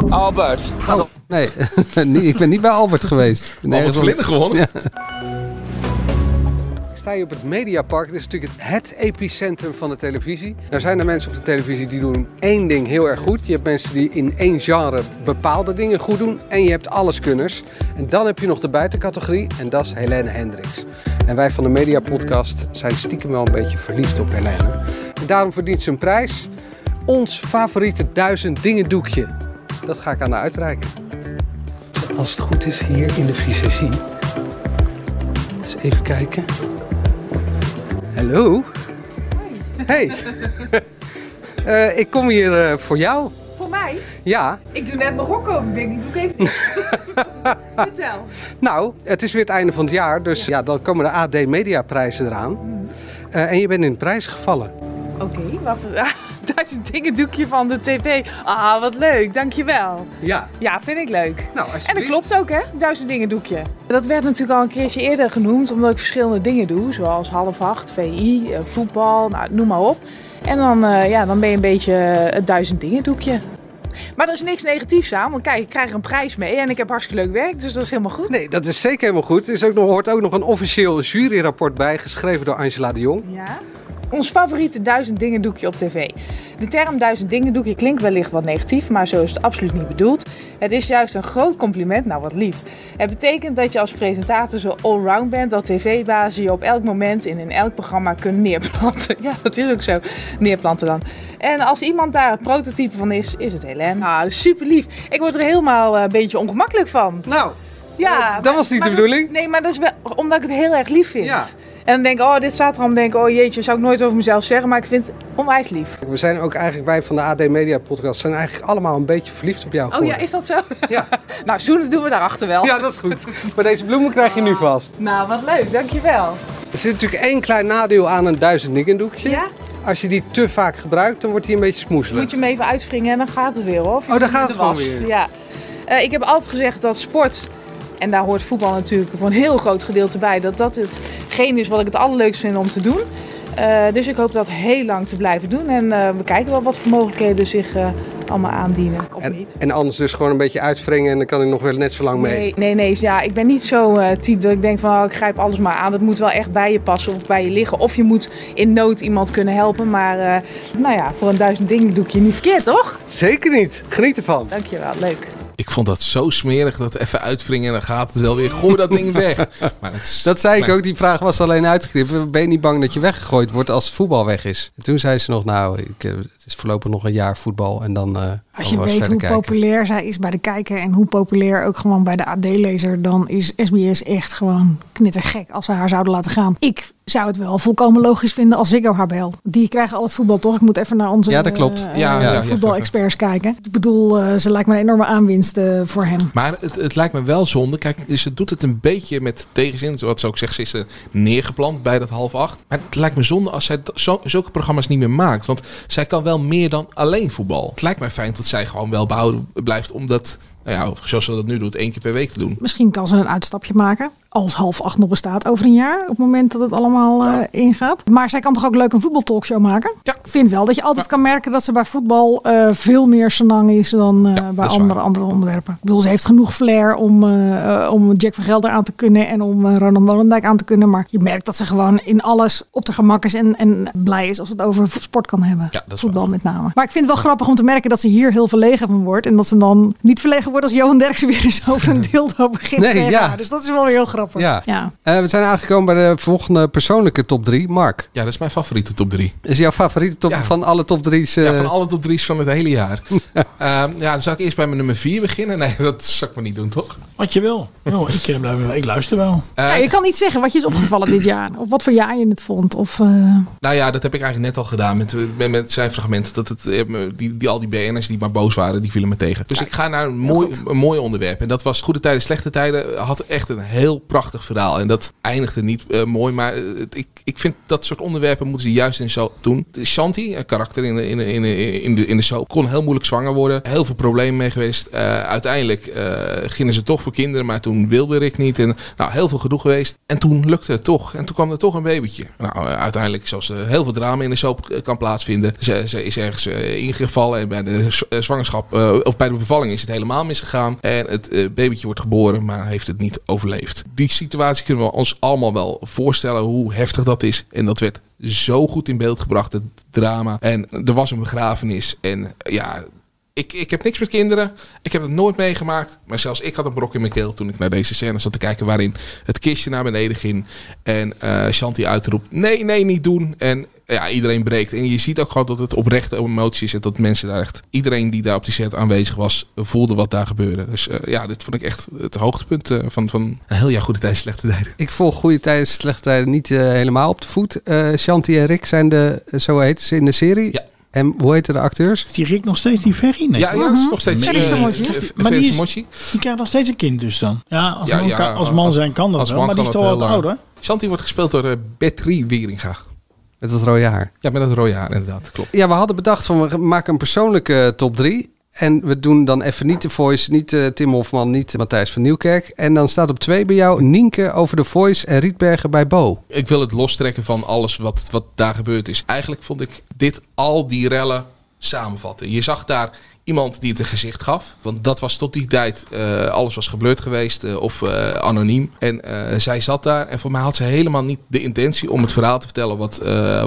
Albert, ga Oh, [LAUGHS] nee, ik ben niet bij Albert geweest. Albert Vlinder gewonnen? Ja. [LAUGHS] sta hier op het Mediapark. Dit is natuurlijk het, epicentrum van de televisie. Nou zijn er mensen op de televisie die doen één ding heel erg goed. Je hebt mensen die in één genre bepaalde dingen goed doen. En je hebt alleskunners. En dan heb je nog de buitencategorie en dat is Helene Hendricks. En wij van de Media Podcast zijn stiekem wel een beetje verliefd op Helene. En daarom verdient ze een prijs. Ons favoriete duizend dingen doekje. Dat ga ik aan haar uitreiken. Als het goed is hier in de visagie. Eens even kijken. Hallo. Hey. [LAUGHS] Eh, ik kom hier eh, voor jou. Voor mij? Ja. Ik doe net Marokko. Ik denk, die doe ik even niet. [LAUGHS] Vertel. Nou, het is weer het einde van het jaar, dus ja, dan komen de AD Media prijzen eraan. Eh, en je bent in de prijs gevallen. Oké, wacht. [LAUGHS] Duizend dingen doekje van de tv. Ah, wat leuk. Dankjewel. Ja. Ja, vind ik leuk. Nou, en dat klopt ook, hè? Duizend dingen doekje. Dat werd natuurlijk al een keertje eerder genoemd, omdat ik verschillende dingen doe. Zoals half acht, VI, eh, voetbal, nou, noem maar op. En dan, eh, ja, dan ben je een beetje het duizend dingen doekje. Maar er is niks negatiefs aan, want kijk, ik krijg er een prijs mee en ik heb hartstikke leuk werk, dus dat is helemaal goed. Nee, dat is zeker helemaal goed. Er is ook nog, hoort ook nog een officieel juryrapport bij, geschreven door Angela de Jong. Ja. Ons favoriete duizend dingen doekje op tv. De term duizend dingen doekje klinkt wellicht wat negatief, maar zo is het absoluut niet bedoeld. Het is juist een groot compliment, nou wat lief. Het betekent dat je als presentator zo allround bent dat tv-bazen je op elk moment en in elk programma kunnen neerplanten. [LAUGHS] Ja, dat is ook zo. Neerplanten dan. En als iemand daar het prototype van is, is het Helene. Ah, dat is super lief. Ik word er helemaal eh, een beetje ongemakkelijk van. Nou, ja, dat maar- was niet de dat- bedoeling. nee, maar dat is wel omdat ik het heel erg lief vind. Ja. En dan denk ik, oh, dit staat er om. denk ik, oh jeetje, zou ik nooit over mezelf zeggen. Maar ik vind het onwijs lief. We zijn ook eigenlijk, wij van de AD Media Podcast, zijn eigenlijk allemaal een beetje verliefd op jou Oh ja, is dat zo? Ja. [LAUGHS] nou, zoenen doen we daarachter wel. Ja, dat is goed. Maar deze bloemen krijg je nu vast. Nou, wat leuk. Dankjewel. Er zit natuurlijk één klein nadeel aan een duizend dingen doekje. Ja? Als je die te vaak gebruikt, dan wordt hij een beetje smoezelig. Moet je hem even uitwringen en dan gaat het weer hoor. Of Oh, dan gaat het gewoon was. weer. Ja. Eh, ik heb altijd gezegd dat sport, en daar hoort voetbal natuurlijk voor een heel groot gedeelte bij, dat dat hetgeen is wat ik het allerleukst vind om te doen. Eh, dus ik hoop dat heel lang te blijven doen. En eh, we kijken wel wat voor mogelijkheden zich eh, allemaal aandienen. Of En, niet. en anders dus gewoon een beetje uitwringen en dan kan ik nog wel net zo lang mee. Nee, nee, nee. Ja, ik ben niet zo eh, type dat ik denk van oh, ik grijp alles maar aan. Dat moet wel echt bij je passen of bij je liggen. Of je moet in nood iemand kunnen helpen. Maar eh, nou ja, voor een duizend dingen doe ik je niet verkeerd, toch? Zeker niet. Geniet ervan. Dankjewel, leuk. Ik vond dat zo smerig dat even uitwringen en dan gaat het wel weer. Gooi dat ding weg. [LAUGHS] Maar is- Dat zei ik ook, die vraag was alleen uitgegrepen. Ben je niet bang dat je weggegooid wordt als voetbal weg is? En toen zei ze nog, nou, ik, eh, is voorlopig nog een jaar voetbal en dan eh Als we je weet hoe kijken. populair zij is bij de kijker en hoe populair ook gewoon bij de AD-lezer, dan is SBS echt gewoon knittergek als ze haar zouden laten gaan. Ik zou het wel volkomen logisch vinden als Ziggo haar bel. Die krijgen al het voetbal toch? Ik moet even naar onze Ja, dat klopt. eh, Ja, ja, ja, voetbalexperts kijken. Ik bedoel, eh, ze lijkt me een enorme aanwinst eh, voor hen. Maar het, het lijkt me wel zonde. Kijk, ze doet het een beetje met tegenzin. Zoals ze ook zegt, ze is er neergeplant bij dat half acht. Maar het lijkt me zonde als zij zo, zulke programma's niet meer maakt. Want zij kan wel meer dan alleen voetbal. Het lijkt mij fijn dat zij gewoon wel behouden blijft. Omdat, nou ja, zoals ze dat nu doet, één keer per week te doen. Misschien kan ze een uitstapje maken. Als half acht nog bestaat over een jaar. Op het moment dat het allemaal eh, ingaat. Maar zij kan toch ook leuk een voetbaltalkshow maken? Ik vind wel dat je altijd kan merken dat ze bij voetbal eh, veel meer senang is dan eh, bij andere, andere onderwerpen. Ik bedoel, ze heeft genoeg flair om, om Jack van Gelder aan te kunnen. En om Ronald Molendijk aan te kunnen. Maar je merkt dat ze gewoon in alles op de gemak is. En, en blij is als het over sport kan hebben. voetbal met name. Maar ik vind het wel grappig om te merken dat ze hier heel verlegen van wordt. En dat ze dan niet verlegen wordt als Johan Derksen weer eens over een [LAUGHS] dildo begint Nee, ja. haar. Dus dat is wel weer heel grappig. Ja. ja. Eh, we zijn aangekomen bij de volgende persoonlijke top 3. Mark, Ja, dat is mijn favoriete top 3. is jouw favoriete top Ja. van alle top 3's? Ja, van alle top 3's van het hele jaar. [LAUGHS] Ehm, ja, dan zal ik eerst bij mijn nummer 4 beginnen. Nee, [LAUGHS] dat zou ik maar niet doen, toch? Wat je wil. Nou, ik, eh, ik luister wel. Eh, Ja, je kan niet zeggen wat je is opgevallen dit jaar. Of wat voor jaar je het vond. Of, eh, Nou ja, dat heb ik eigenlijk net al gedaan met, met, met zijn fragment. Dat het, eh, die, die, al die BN'ers die maar boos waren, die vielen me tegen. Dus ik ga naar een mooi, een mooi onderwerp. En dat was Goede Tijden, Slechte Tijden. Had echt een heel prachtig verhaal. En dat eindigde niet eh, mooi. Maar eh, ik, ik vind dat soort onderwerpen moeten ze juist in zo doen. Shanti, een karakter in de, in, de, in, de, in, de, in de soap, kon heel moeilijk zwanger worden. Heel veel problemen mee geweest. Eh, uiteindelijk gingen ze toch voor kinderen. Maar toen wilde Rick niet. En nou, heel veel gedoe geweest. En toen lukte het toch. En toen kwam er toch een babytje. Nou, uiteindelijk, zoals heel veel drama in de eh, kan plaatsvinden. Ze, ze is ergens ingevallen. En bij de zwangerschap, of bij de bevalling is het helemaal misgegaan. En het babytje wordt geboren, maar heeft het niet overleefd. Die situatie kunnen we ons allemaal wel voorstellen hoe heftig dat is. En dat werd zo goed in beeld gebracht, het drama. En er was een begrafenis. En ja, ik, ik heb niks met kinderen. Ik heb het nooit meegemaakt. Maar zelfs ik had een brok in mijn keel toen ik naar deze scène zat te kijken. Waarin het kistje naar beneden ging. En eh Shanti uitroept: nee, nee, niet doen. En ja, iedereen breekt. En je ziet ook gewoon dat het oprechte emoties is. En dat mensen daar echt, iedereen die daar op die set aanwezig was, voelde wat daar gebeurde. Dus eh, ja, dit vond ik echt het hoogtepunt eh, van, van een heel jaar goede tijden, slechte tijden. Ik volg goede tijden, slechte tijden niet helemaal op de voet. Shanti en Rick zijn de, zo heet ze in de serie. Ja. En hoe heten de acteurs? Die Rick nog steeds die Ferry? Nee. Ja, ja, het is nog steeds Ferry eh, eh, Ferry Maar die, is, die krijgt nog steeds een kind dus dan. Ja, als, Ja, man, ja, kan- als man zijn kan dat als wel. man Maar die is kan toch wel wat heel ouder. Shanti wordt gespeeld door uh, Betri Wieringa. Met dat rode haar. Ja, met dat rode haar inderdaad, klopt. Ja, we hadden bedacht van we maken een persoonlijke eh, top 3. En we doen dan even niet de Voice, niet eh, Tim Hofman, niet Matthijs van Nieuwkerk. En dan staat op 2 bij jou Nienke over de Voice en Rietbergen bij Bo. Ik wil het lostrekken van alles wat, wat daar gebeurd is. Eigenlijk vond ik dit al die rellen samenvatten. Je zag daar iemand die het een gezicht gaf. Want dat was tot die tijd, eh, alles was geblurred geweest eh, of eh, anoniem. En zij zat daar en voor mij had ze helemaal niet de intentie om het verhaal te vertellen wat,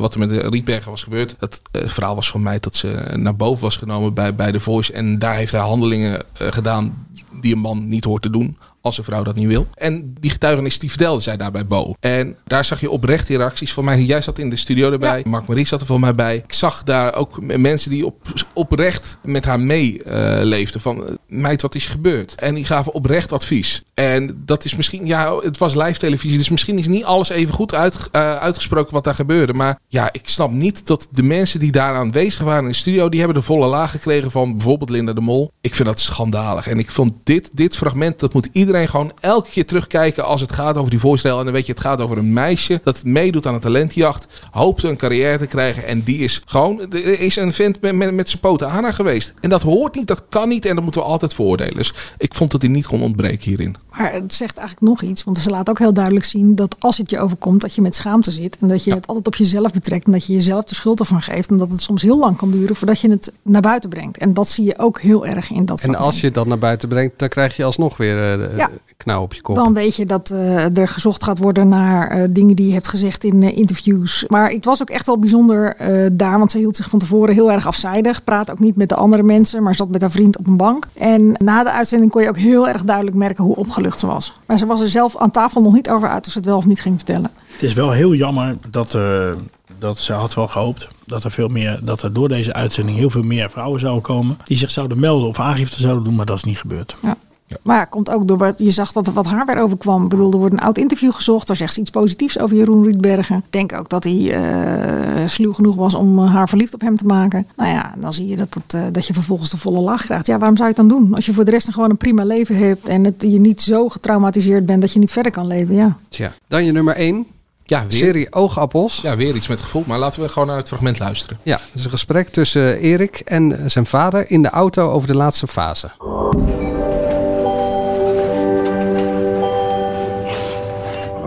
wat er met de Rietbergen was gebeurd. Eh, verhaal was van mij dat ze naar boven was genomen bij, bij The Voice. En daar heeft hij handelingen gedaan die een man niet hoort te doen. Als een vrouw dat niet wil. En die getuigenis die vertelde zij daar bij Bo. En daar zag je oprecht die reacties. Van mij, jij zat in de studio erbij. Mark Marie zat er voor mij bij. Ik zag daar ook mensen die op, oprecht met haar meeleefden. van, eh, meid, wat is gebeurd? En die gaven oprecht advies. En dat is misschien, ja, het was live televisie. Dus misschien is niet alles even goed uit, eh, uitgesproken wat daar gebeurde. Maar ja, ik snap niet dat de mensen die daar aanwezig waren in de studio. die hebben de volle laag gekregen van bijvoorbeeld Linda de Mol. Ik vind dat schandalig. En ik vond dit, dit fragment, dat moet iedereen gewoon elke keer terugkijken als het gaat over die voorstel. En dan weet je, het gaat over een meisje dat meedoet aan een talentjacht. Hoopt een carrière te krijgen. En die is gewoon, is een vent met, met, met zijn poten aan haar geweest. En dat hoort niet, dat kan niet. En dat moeten we altijd veroordelen. Dus ik vond dat hij niet kon ontbreken hierin. Maar het zegt eigenlijk nog iets. Want ze laat ook heel duidelijk zien dat als het je overkomt, dat je met schaamte zit. En dat je het altijd op jezelf betrekt. En dat je jezelf de schuld ervan geeft. En dat het soms heel lang kan duren voordat je het naar buiten brengt. En dat zie je ook heel erg in dat En fragment. als je het dan naar buiten brengt, dan krijg je alsnog weer Ja. knauw op je kop. Dan weet je dat eh, er gezocht gaat worden naar dingen die je hebt gezegd in interviews. Maar het was ook echt wel bijzonder daar, want ze hield zich van tevoren heel erg afzijdig. Praat ook niet met de andere mensen, maar zat met haar vriend op een bank. En na de uitzending kon je ook heel erg duidelijk merken hoe opgelucht ze was. Maar ze was er zelf aan tafel nog niet over uit of ze het wel of niet ging vertellen. Het is wel heel jammer dat, eh, dat ze had wel gehoopt dat er, veel meer, dat er door deze uitzending heel veel meer vrouwen zouden komen. Die zich zouden melden of aangifte zouden doen, maar dat is niet gebeurd. Ja. Maar ja, komt ook door wat je zag dat er wat haar weer overkwam. Ik bedoel, er wordt een oud interview gezocht. Daar zegt ze iets positiefs over Jeroen Rietbergen. Ik denk ook dat hij eh sluw genoeg was om eh, haar verliefd op hem te maken. Nou ja, dan zie je dat, het, eh, dat je vervolgens de volle laag krijgt. Ja, waarom zou je het dan doen? Als je voor de rest gewoon een prima leven hebt. En het, je niet zo getraumatiseerd bent dat je niet verder kan leven. Ja. Tja. Dan je nummer 1. Ja, weer. Serie Oogappels. Ja, weer iets met gevoel. Maar laten we gewoon naar het fragment luisteren. Ja, het is een gesprek tussen Erik en zijn vader in de auto over de laatste fase.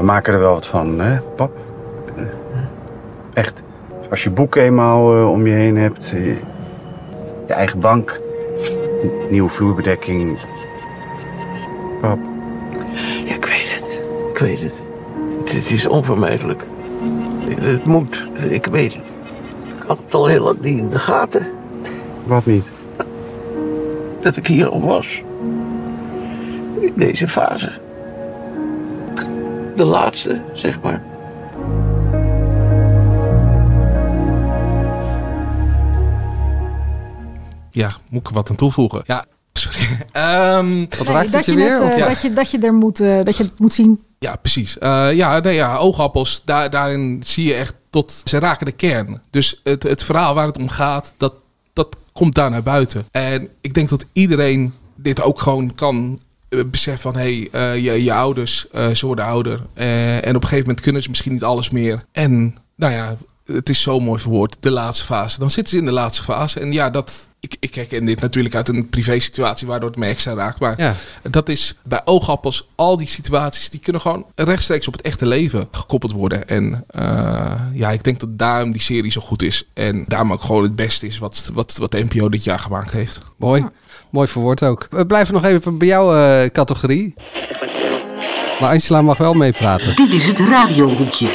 Maken er wel wat van, hè, pap? Echt. Als je boeken eenmaal eh, om je heen hebt, eh, je eigen bank, nieuwe vloerbedekking. Pap. Ja, ik weet het. Ik weet het. Het, het is onvermijdelijk. Het moet. Ik weet het. Ik had het al heel lang niet in de gaten. Wat niet? Dat ik hier al was. In deze fase. De laatste, zeg maar. Ja, moet ik er wat aan toevoegen? Ja, sorry. Ehm, Nee, dat, je het, eh, dat, je, dat, je er moet, eh, dat je het moet zien. Ja, precies. Eh, ja, nee, ja, oogappels, daar, daarin zie je echt tot... Ze raken de kern. Dus het, het verhaal waar het om gaat, dat, dat komt daar naar buiten. En ik denk dat iedereen dit ook gewoon kan eh, beseffen van... hé, hey, eh, je, je ouders, eh, ze worden ouder. Eh, en op een gegeven moment kunnen ze misschien niet alles meer. En nou ja, het is zo mooi verwoord, de laatste fase. Dan zitten ze in de laatste fase. En ja, dat... Ik, ik herken dit natuurlijk uit een privé situatie waardoor het me extra raakt. Maar Ja. dat is bij oogappels, al die situaties, die kunnen gewoon rechtstreeks op het echte leven gekoppeld worden. En eh, ja, ik denk dat daarom die serie zo goed is. En daarom ook gewoon het beste is wat, wat, wat de NPO dit jaar gemaakt heeft. Mooi. Mooi verwoord ook. We blijven nog even bij jouw eh, categorie. Maar Angela mag wel meepraten. Dit is het radiohoekje.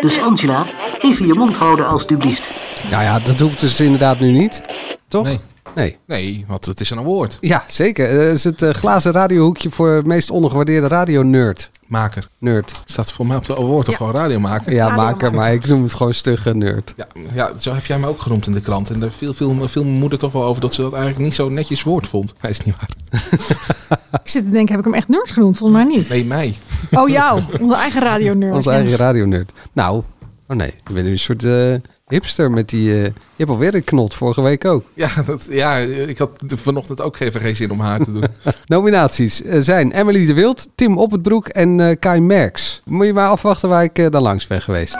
Dus Angela, even je mond houden alstublieft. Ja, ja, dat hoeft dus inderdaad nu niet. Toch? Nee. Nee. Nee, want het is een award. Ja, zeker. Eh, Het is het eh, glazen radiohoekje voor het meest ondergewaardeerde radio-nerd. Maker. Nerd. Staat voor mij op de award toch gewoon radiomaker? Ja, maker, maar ik noem het gewoon stugge nerd. Ja, ja, zo heb jij me ook genoemd in de krant. En daar viel, viel, viel mijn moeder toch wel over dat ze dat eigenlijk niet zo netjes woord vond. Hij is niet waar. [LAUGHS] Ik zit te denken, heb ik hem echt nerd genoemd? Volgens mij niet. Nee, mij. Oh, jou. Onze eigen radio-nerd. Onze eigen radio-nerd. Nou, oh nee, je bent nu een soort eh, hipster met die... eh, je hebt alweer een knot, vorige week ook. Ja, dat, ja, ik had vanochtend ook even geen zin om haar te doen. [LAUGHS] Nominaties eh, zijn Emily de Wild, Tim Oppenbroek en eh, Kai Merks. Moet je maar afwachten waar ik dan langs ben geweest.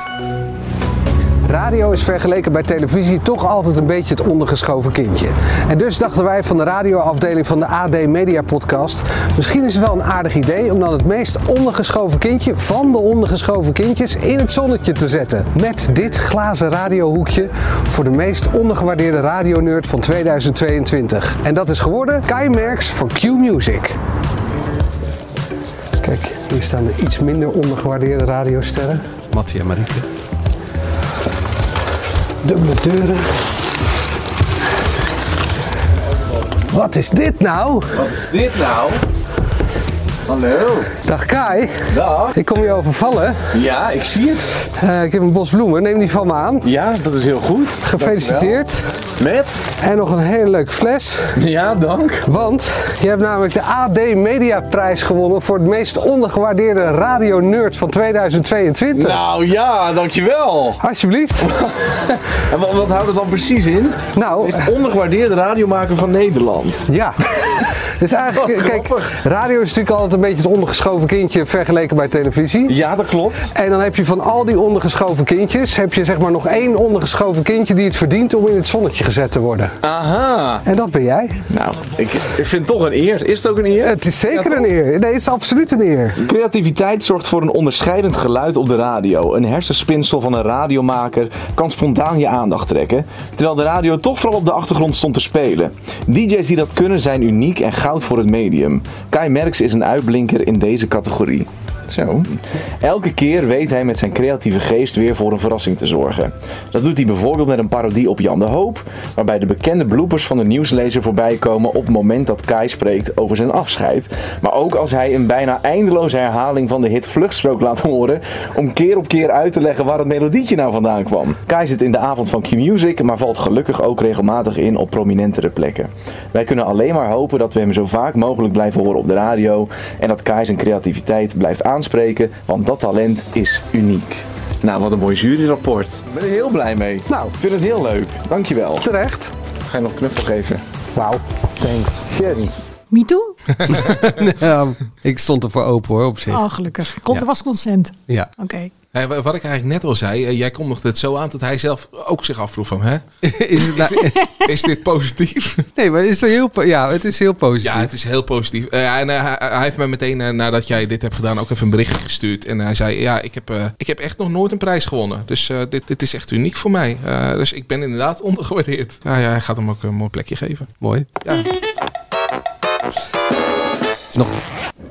Radio is vergeleken bij televisie toch altijd een beetje het ondergeschoven kindje. En dus dachten wij van de radioafdeling van de AD Media Podcast... misschien is het wel een aardig idee om dan het meest ondergeschoven kindje van de ondergeschoven kindjes in het zonnetje te zetten. Met dit glazen radiohoekje voor de meest ondergewaardeerde radionerd van 2022. En dat is geworden Kai Merks van Q Music. Kijk, hier staan de iets minder ondergewaardeerde radiosterren. Mattie en Marieke. Dubbele deuren. Wat is dit nou? Wat is dit nou? Hallo. Dag Kai. Dag. Ik kom je overvallen. Ja, ik zie het. Eh, ik heb een bos bloemen, neem die van me aan. Ja, dat is heel goed. Gefeliciteerd. Met? En nog een hele leuke fles. Ja, dank. Want je hebt namelijk de AD Media Prijs gewonnen voor het meest ondergewaardeerde radio nerd van 2022. Nou ja, dankjewel. Alsjeblieft. [LAUGHS] en wat, wat houdt het dan precies in? Nou, is het ondergewaardeerde radiomaker van Nederland. Ja. [LAUGHS] Dus eigenlijk, kijk, radio is natuurlijk altijd een beetje het ondergeschoven kindje vergeleken bij televisie. Ja, dat klopt. En dan heb je van al die ondergeschoven kindjes, heb je zeg maar nog één ondergeschoven kindje die het verdient om in het zonnetje gezet te worden. Aha. En dat ben jij. Nou, ik, ik vind het toch een eer. Is het ook een eer? Het is zeker een eer. Nee, het is absoluut een eer. Creativiteit zorgt voor een onderscheidend geluid op de radio. Een hersenspinsel van een radiomaker kan spontaan je aandacht trekken, terwijl de radio toch vooral op de achtergrond stond te spelen. DJ's die dat kunnen zijn uniek en goud voor het medium. Kai Merks is een uitblinker in deze categorie. Elke keer weet hij met zijn creatieve geest weer voor een verrassing te zorgen. Dat doet hij bijvoorbeeld met een parodie op Jan de Hoop, waarbij de bekende bloopers van de nieuwslezer voorbij komen op het moment dat Kai spreekt over zijn afscheid. Maar ook als hij een bijna eindeloze herhaling van de hit Vluchtstrook laat horen, om keer op keer uit te leggen waar het melodietje nou vandaan kwam. Kai zit in de avond van Q-Music, maar valt gelukkig ook regelmatig in op prominentere plekken. Wij kunnen alleen maar hopen dat we hem zo vaak mogelijk blijven horen op de radio en dat Kai zijn creativiteit blijft aanspreken, want dat talent is uniek. Nou, wat een mooi juryrapport. Ik ben er heel blij mee. Nou, ik vind het heel leuk. Dankjewel. Terecht. Ga je nog knuffel geven? Wauw. Thanks. Yes. Me too? [LAUGHS] ja, ik stond er voor open hoor, op zich. Oh, gelukkig. Komt, Ja. Er was consent. Ja. Oké. Hey, wa- wat ik eigenlijk net al zei, eh, jij kondigde het zo aan dat hij zelf ook zich afvroeg van, hè? [LAUGHS] Is, het nou- is dit positief? [LAUGHS] Nee, maar het is heel, po- ja, het is heel positief. Ja, het is heel positief. Eh, ja, en eh, hij, hij heeft me meteen nadat jij dit hebt gedaan ook even een berichtje gestuurd. En hij zei, ja, ik heb, eh, ik heb echt nog nooit een prijs gewonnen. Dus eh, dit, dit is echt uniek voor mij. Eh, dus ik ben inderdaad ondergewaardeerd. Ja, ja, hij gaat hem ook een mooi plekje geven. Mooi. Ja. Is nog,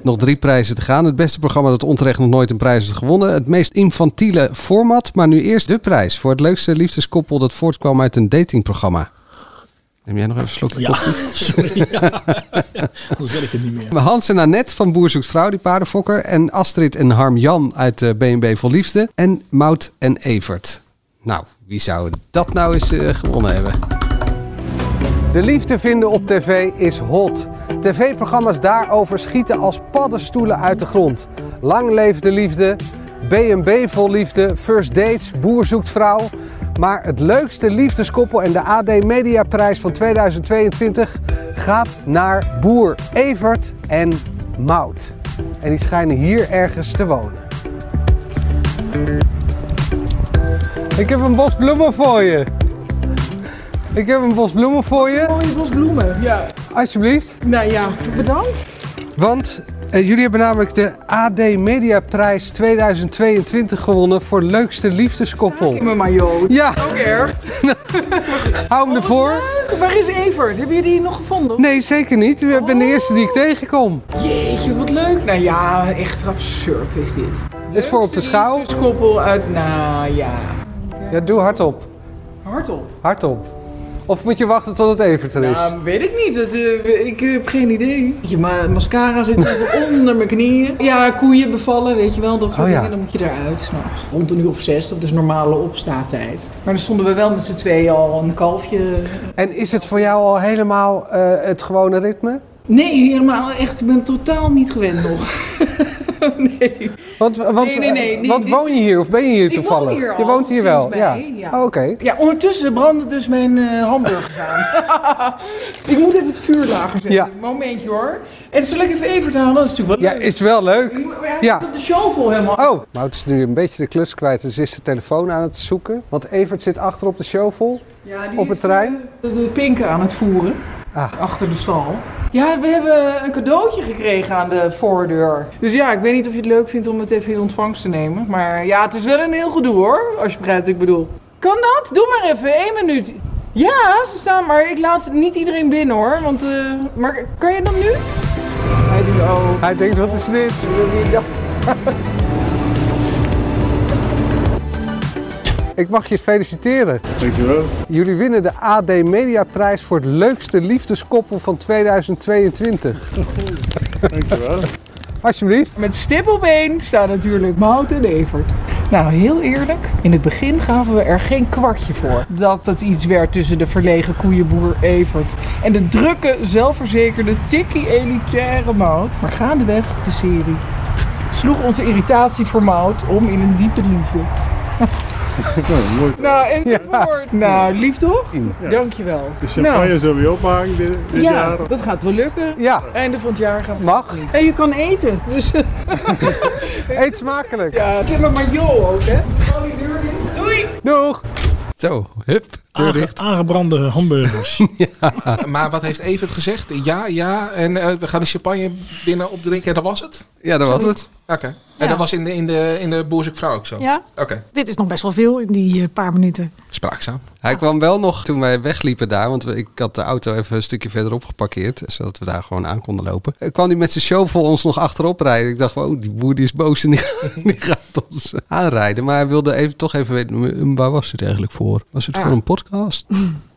nog drie prijzen te gaan. Het beste programma dat onterecht nog nooit een prijs heeft gewonnen. Het meest infantiele format. Maar nu eerst de prijs voor het leukste liefdeskoppel dat voortkwam uit een datingprogramma. Neem jij nog even een slokje Ja, koffie? [LAUGHS] sorry. Ja. [LAUGHS] Anders wil ik het niet meer. Hans en Annette van Boer Zoekt Vrouw, die paardenfokker. En Astrid en Harm Jan uit de B&B Vol Liefde. En Mout en Evert. Nou, wie zou dat nou eens eh, gewonnen hebben? De liefde vinden op tv is hot. TV-programma's daarover schieten als paddenstoelen uit de grond. Lang leeft de liefde, B&B vol liefde, First Dates, Boer zoekt vrouw. Maar het leukste liefdeskoppel en de AD Mediaprijs van 2022 gaat naar Boer Evert en Mout. En die schijnen hier ergens te wonen. Ik heb een bos bloemen voor je. Ik heb een bos bloemen voor je. Mooie bos bloemen, ja. Alsjeblieft. Nou ja, bedankt. Want Eh, jullie hebben namelijk de AD Mediaprijs 2022 gewonnen voor leukste liefdeskoppel. me maar, joh. Ja. Ook erg. [LAUGHS] Hou hem ervoor. Waar is Evert? Heb je die nog gevonden? Nee, zeker niet. Ik ben de eerste die ik tegenkom. Jeetje, wat leuk. Nou ja, echt absurd is dit. Is voor op de schouw. Koppel uit, nou ja. Ja, doe hardop. Hardop. Hardop. Of moet je wachten tot het er is? Nou, weet ik niet. Eh, ik heb geen idee. Je ma mascara zit even [LAUGHS] onder mijn knieën. Ja, koeien bevallen, weet je wel. Dat soort Oh ja. dingen. Dan moet je eruit s'nachts. Rond een uur of zes, dat is normale opstaatijd. Maar dan stonden we wel met z'n tweeën al een kalfje. En is het voor jou al helemaal eh, het gewone ritme? Nee, helemaal echt. Ik ben totaal niet gewend nog. [LAUGHS] [LAUGHS] nee. Want, want, Nee, nee, nee, nee, want woon je hier of ben je hier Ik woon toevallig? hier al, je woont hier wel, ja. Oh, Oké. Ja, ondertussen branden dus mijn eh hamburgers aan. [LAUGHS] ik moet even het vuur lager zetten. Ja. Momentje hoor. En zal ik even Evert halen? Dat is natuurlijk wel Ja, is wel leuk. leuk. Hij Ja. de shovel helemaal. Oh, Mout is nu een beetje de klus kwijt, dus is zijn telefoon aan het zoeken. Want Evert zit achter op de shovel, Ja, die op het terrein. eh, de pinken aan het voeren. Ah. Achter de stal. Ja, we hebben een cadeautje gekregen aan de voordeur. Dus ja, ik weet niet of je het leuk vindt om het even in ontvangst te nemen. Maar ja, het is wel een heel gedoe hoor, als je begrijpt wat ik bedoel. Kan dat? Doe maar even, één minuut. Ja, ze staan, maar ik laat niet iedereen binnen hoor. Want, eh, maar kan je dan nu? Hij denkt, oh. Hij denkt, wat is dit? Ik mag je feliciteren. Dankjewel. Jullie winnen de AD Mediaprijs voor het leukste liefdeskoppel van 2022. Dankjewel. Alsjeblieft. Met stip op één staan natuurlijk Mout en Evert. Nou, heel eerlijk, in het begin gaven we er geen kwartje voor. Dat het iets werd tussen de verlegen koeienboer Evert en de drukke, zelfverzekerde, tikkie elitaire Mout. Maar gaandeweg de serie sloeg onze irritatie voor Mout om in een diepe liefde. Nou, mooi. Nou, enzovoort. Nou, lief toch? Ja. Dankjewel. De champagne Nou, zullen we opmaken dit, dit ja, jaar. dat gaat wel lukken. Ja. Einde van het jaar gaat Mag. En je kan eten. Dus [LAUGHS] Eet smakelijk. ja, ik heb maar maar Jo ook, hè? Doei! Doeg. Zo, hup. Deur Aange- dicht. aangebrande hamburgers. [LAUGHS] Maar wat heeft Evert gezegd? Ja, ja. En eh, we gaan de champagne binnen opdrinken en dat was het? Ja, dat was het. Oké. En Ja. dat was in de, in de, in de Boer Zoekt Vrouw ook zo? Ja. Oké. Dit is nog best wel veel in die eh, paar minuten. Spraakzaam. Hij kwam wel nog toen wij wegliepen daar, want ik had de auto even een stukje verderop geparkeerd, zodat we daar gewoon aan konden lopen. Eh, kwam hij met zijn shovel ons nog achterop rijden. Ik dacht, oh, die boer die is boos en die, [LAUGHS] die gaat ons aanrijden. Maar hij wilde even, toch even weten, "Mm, waar was het eigenlijk voor? Was het voor een podcast? [LAUGHS]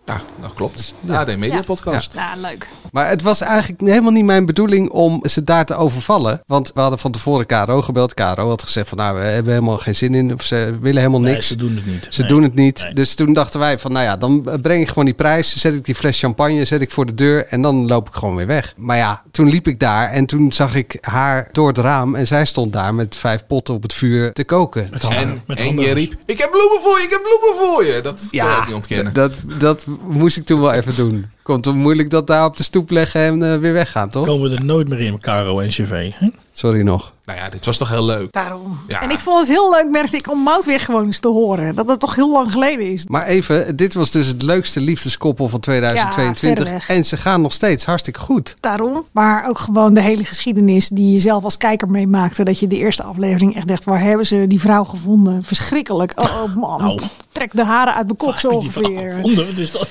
Ja, dat klopt. De AD Media Podcast. Ja, leuk. Maar het was eigenlijk helemaal niet mijn bedoeling om ze daar te overvallen. Want we hadden van tevoren Caro gebeld. Caro had gezegd van nou, we hebben helemaal geen zin in. Of ze willen helemaal Nee, niks. ze doen het niet. Ze Nee. doen het niet. Dus toen dachten wij van nou ja, dan breng ik gewoon die prijs. Zet ik die fles champagne, zet ik voor de deur. En dan loop ik gewoon weer weg. Maar ja, toen liep ik daar. En toen zag ik haar door het raam. En zij stond daar met vijf potten op het vuur te koken. En, en je riep, ik heb bloemen voor je, ik heb bloemen voor je. Dat kan je ook niet ontkennen. Dat, dat moest ik toen wel even doen. Komt het moeilijk dat daar op de stoep leggen en eh, weer weggaan, toch? Komen we er nooit meer in, Caro en CV. Hè? Sorry nog. Nou ja, dit was toch heel leuk. Daarom. Ja. En ik vond het heel leuk, merkte ik, om Mout weer gewoon eens te horen. Dat het toch heel lang geleden is. Maar even, dit was dus het leukste liefdeskoppel van 2022. Ja, verreweg. en ze gaan nog steeds hartstikke goed. Daarom. Maar ook gewoon de hele geschiedenis die je zelf als kijker meemaakte. Dat je de eerste aflevering echt dacht, waar hebben ze die vrouw gevonden? Verschrikkelijk. Oh, oh, man, Nou. trek de haren uit mijn kop zo Die vrouw ongeveer. gevonden, wat is dat?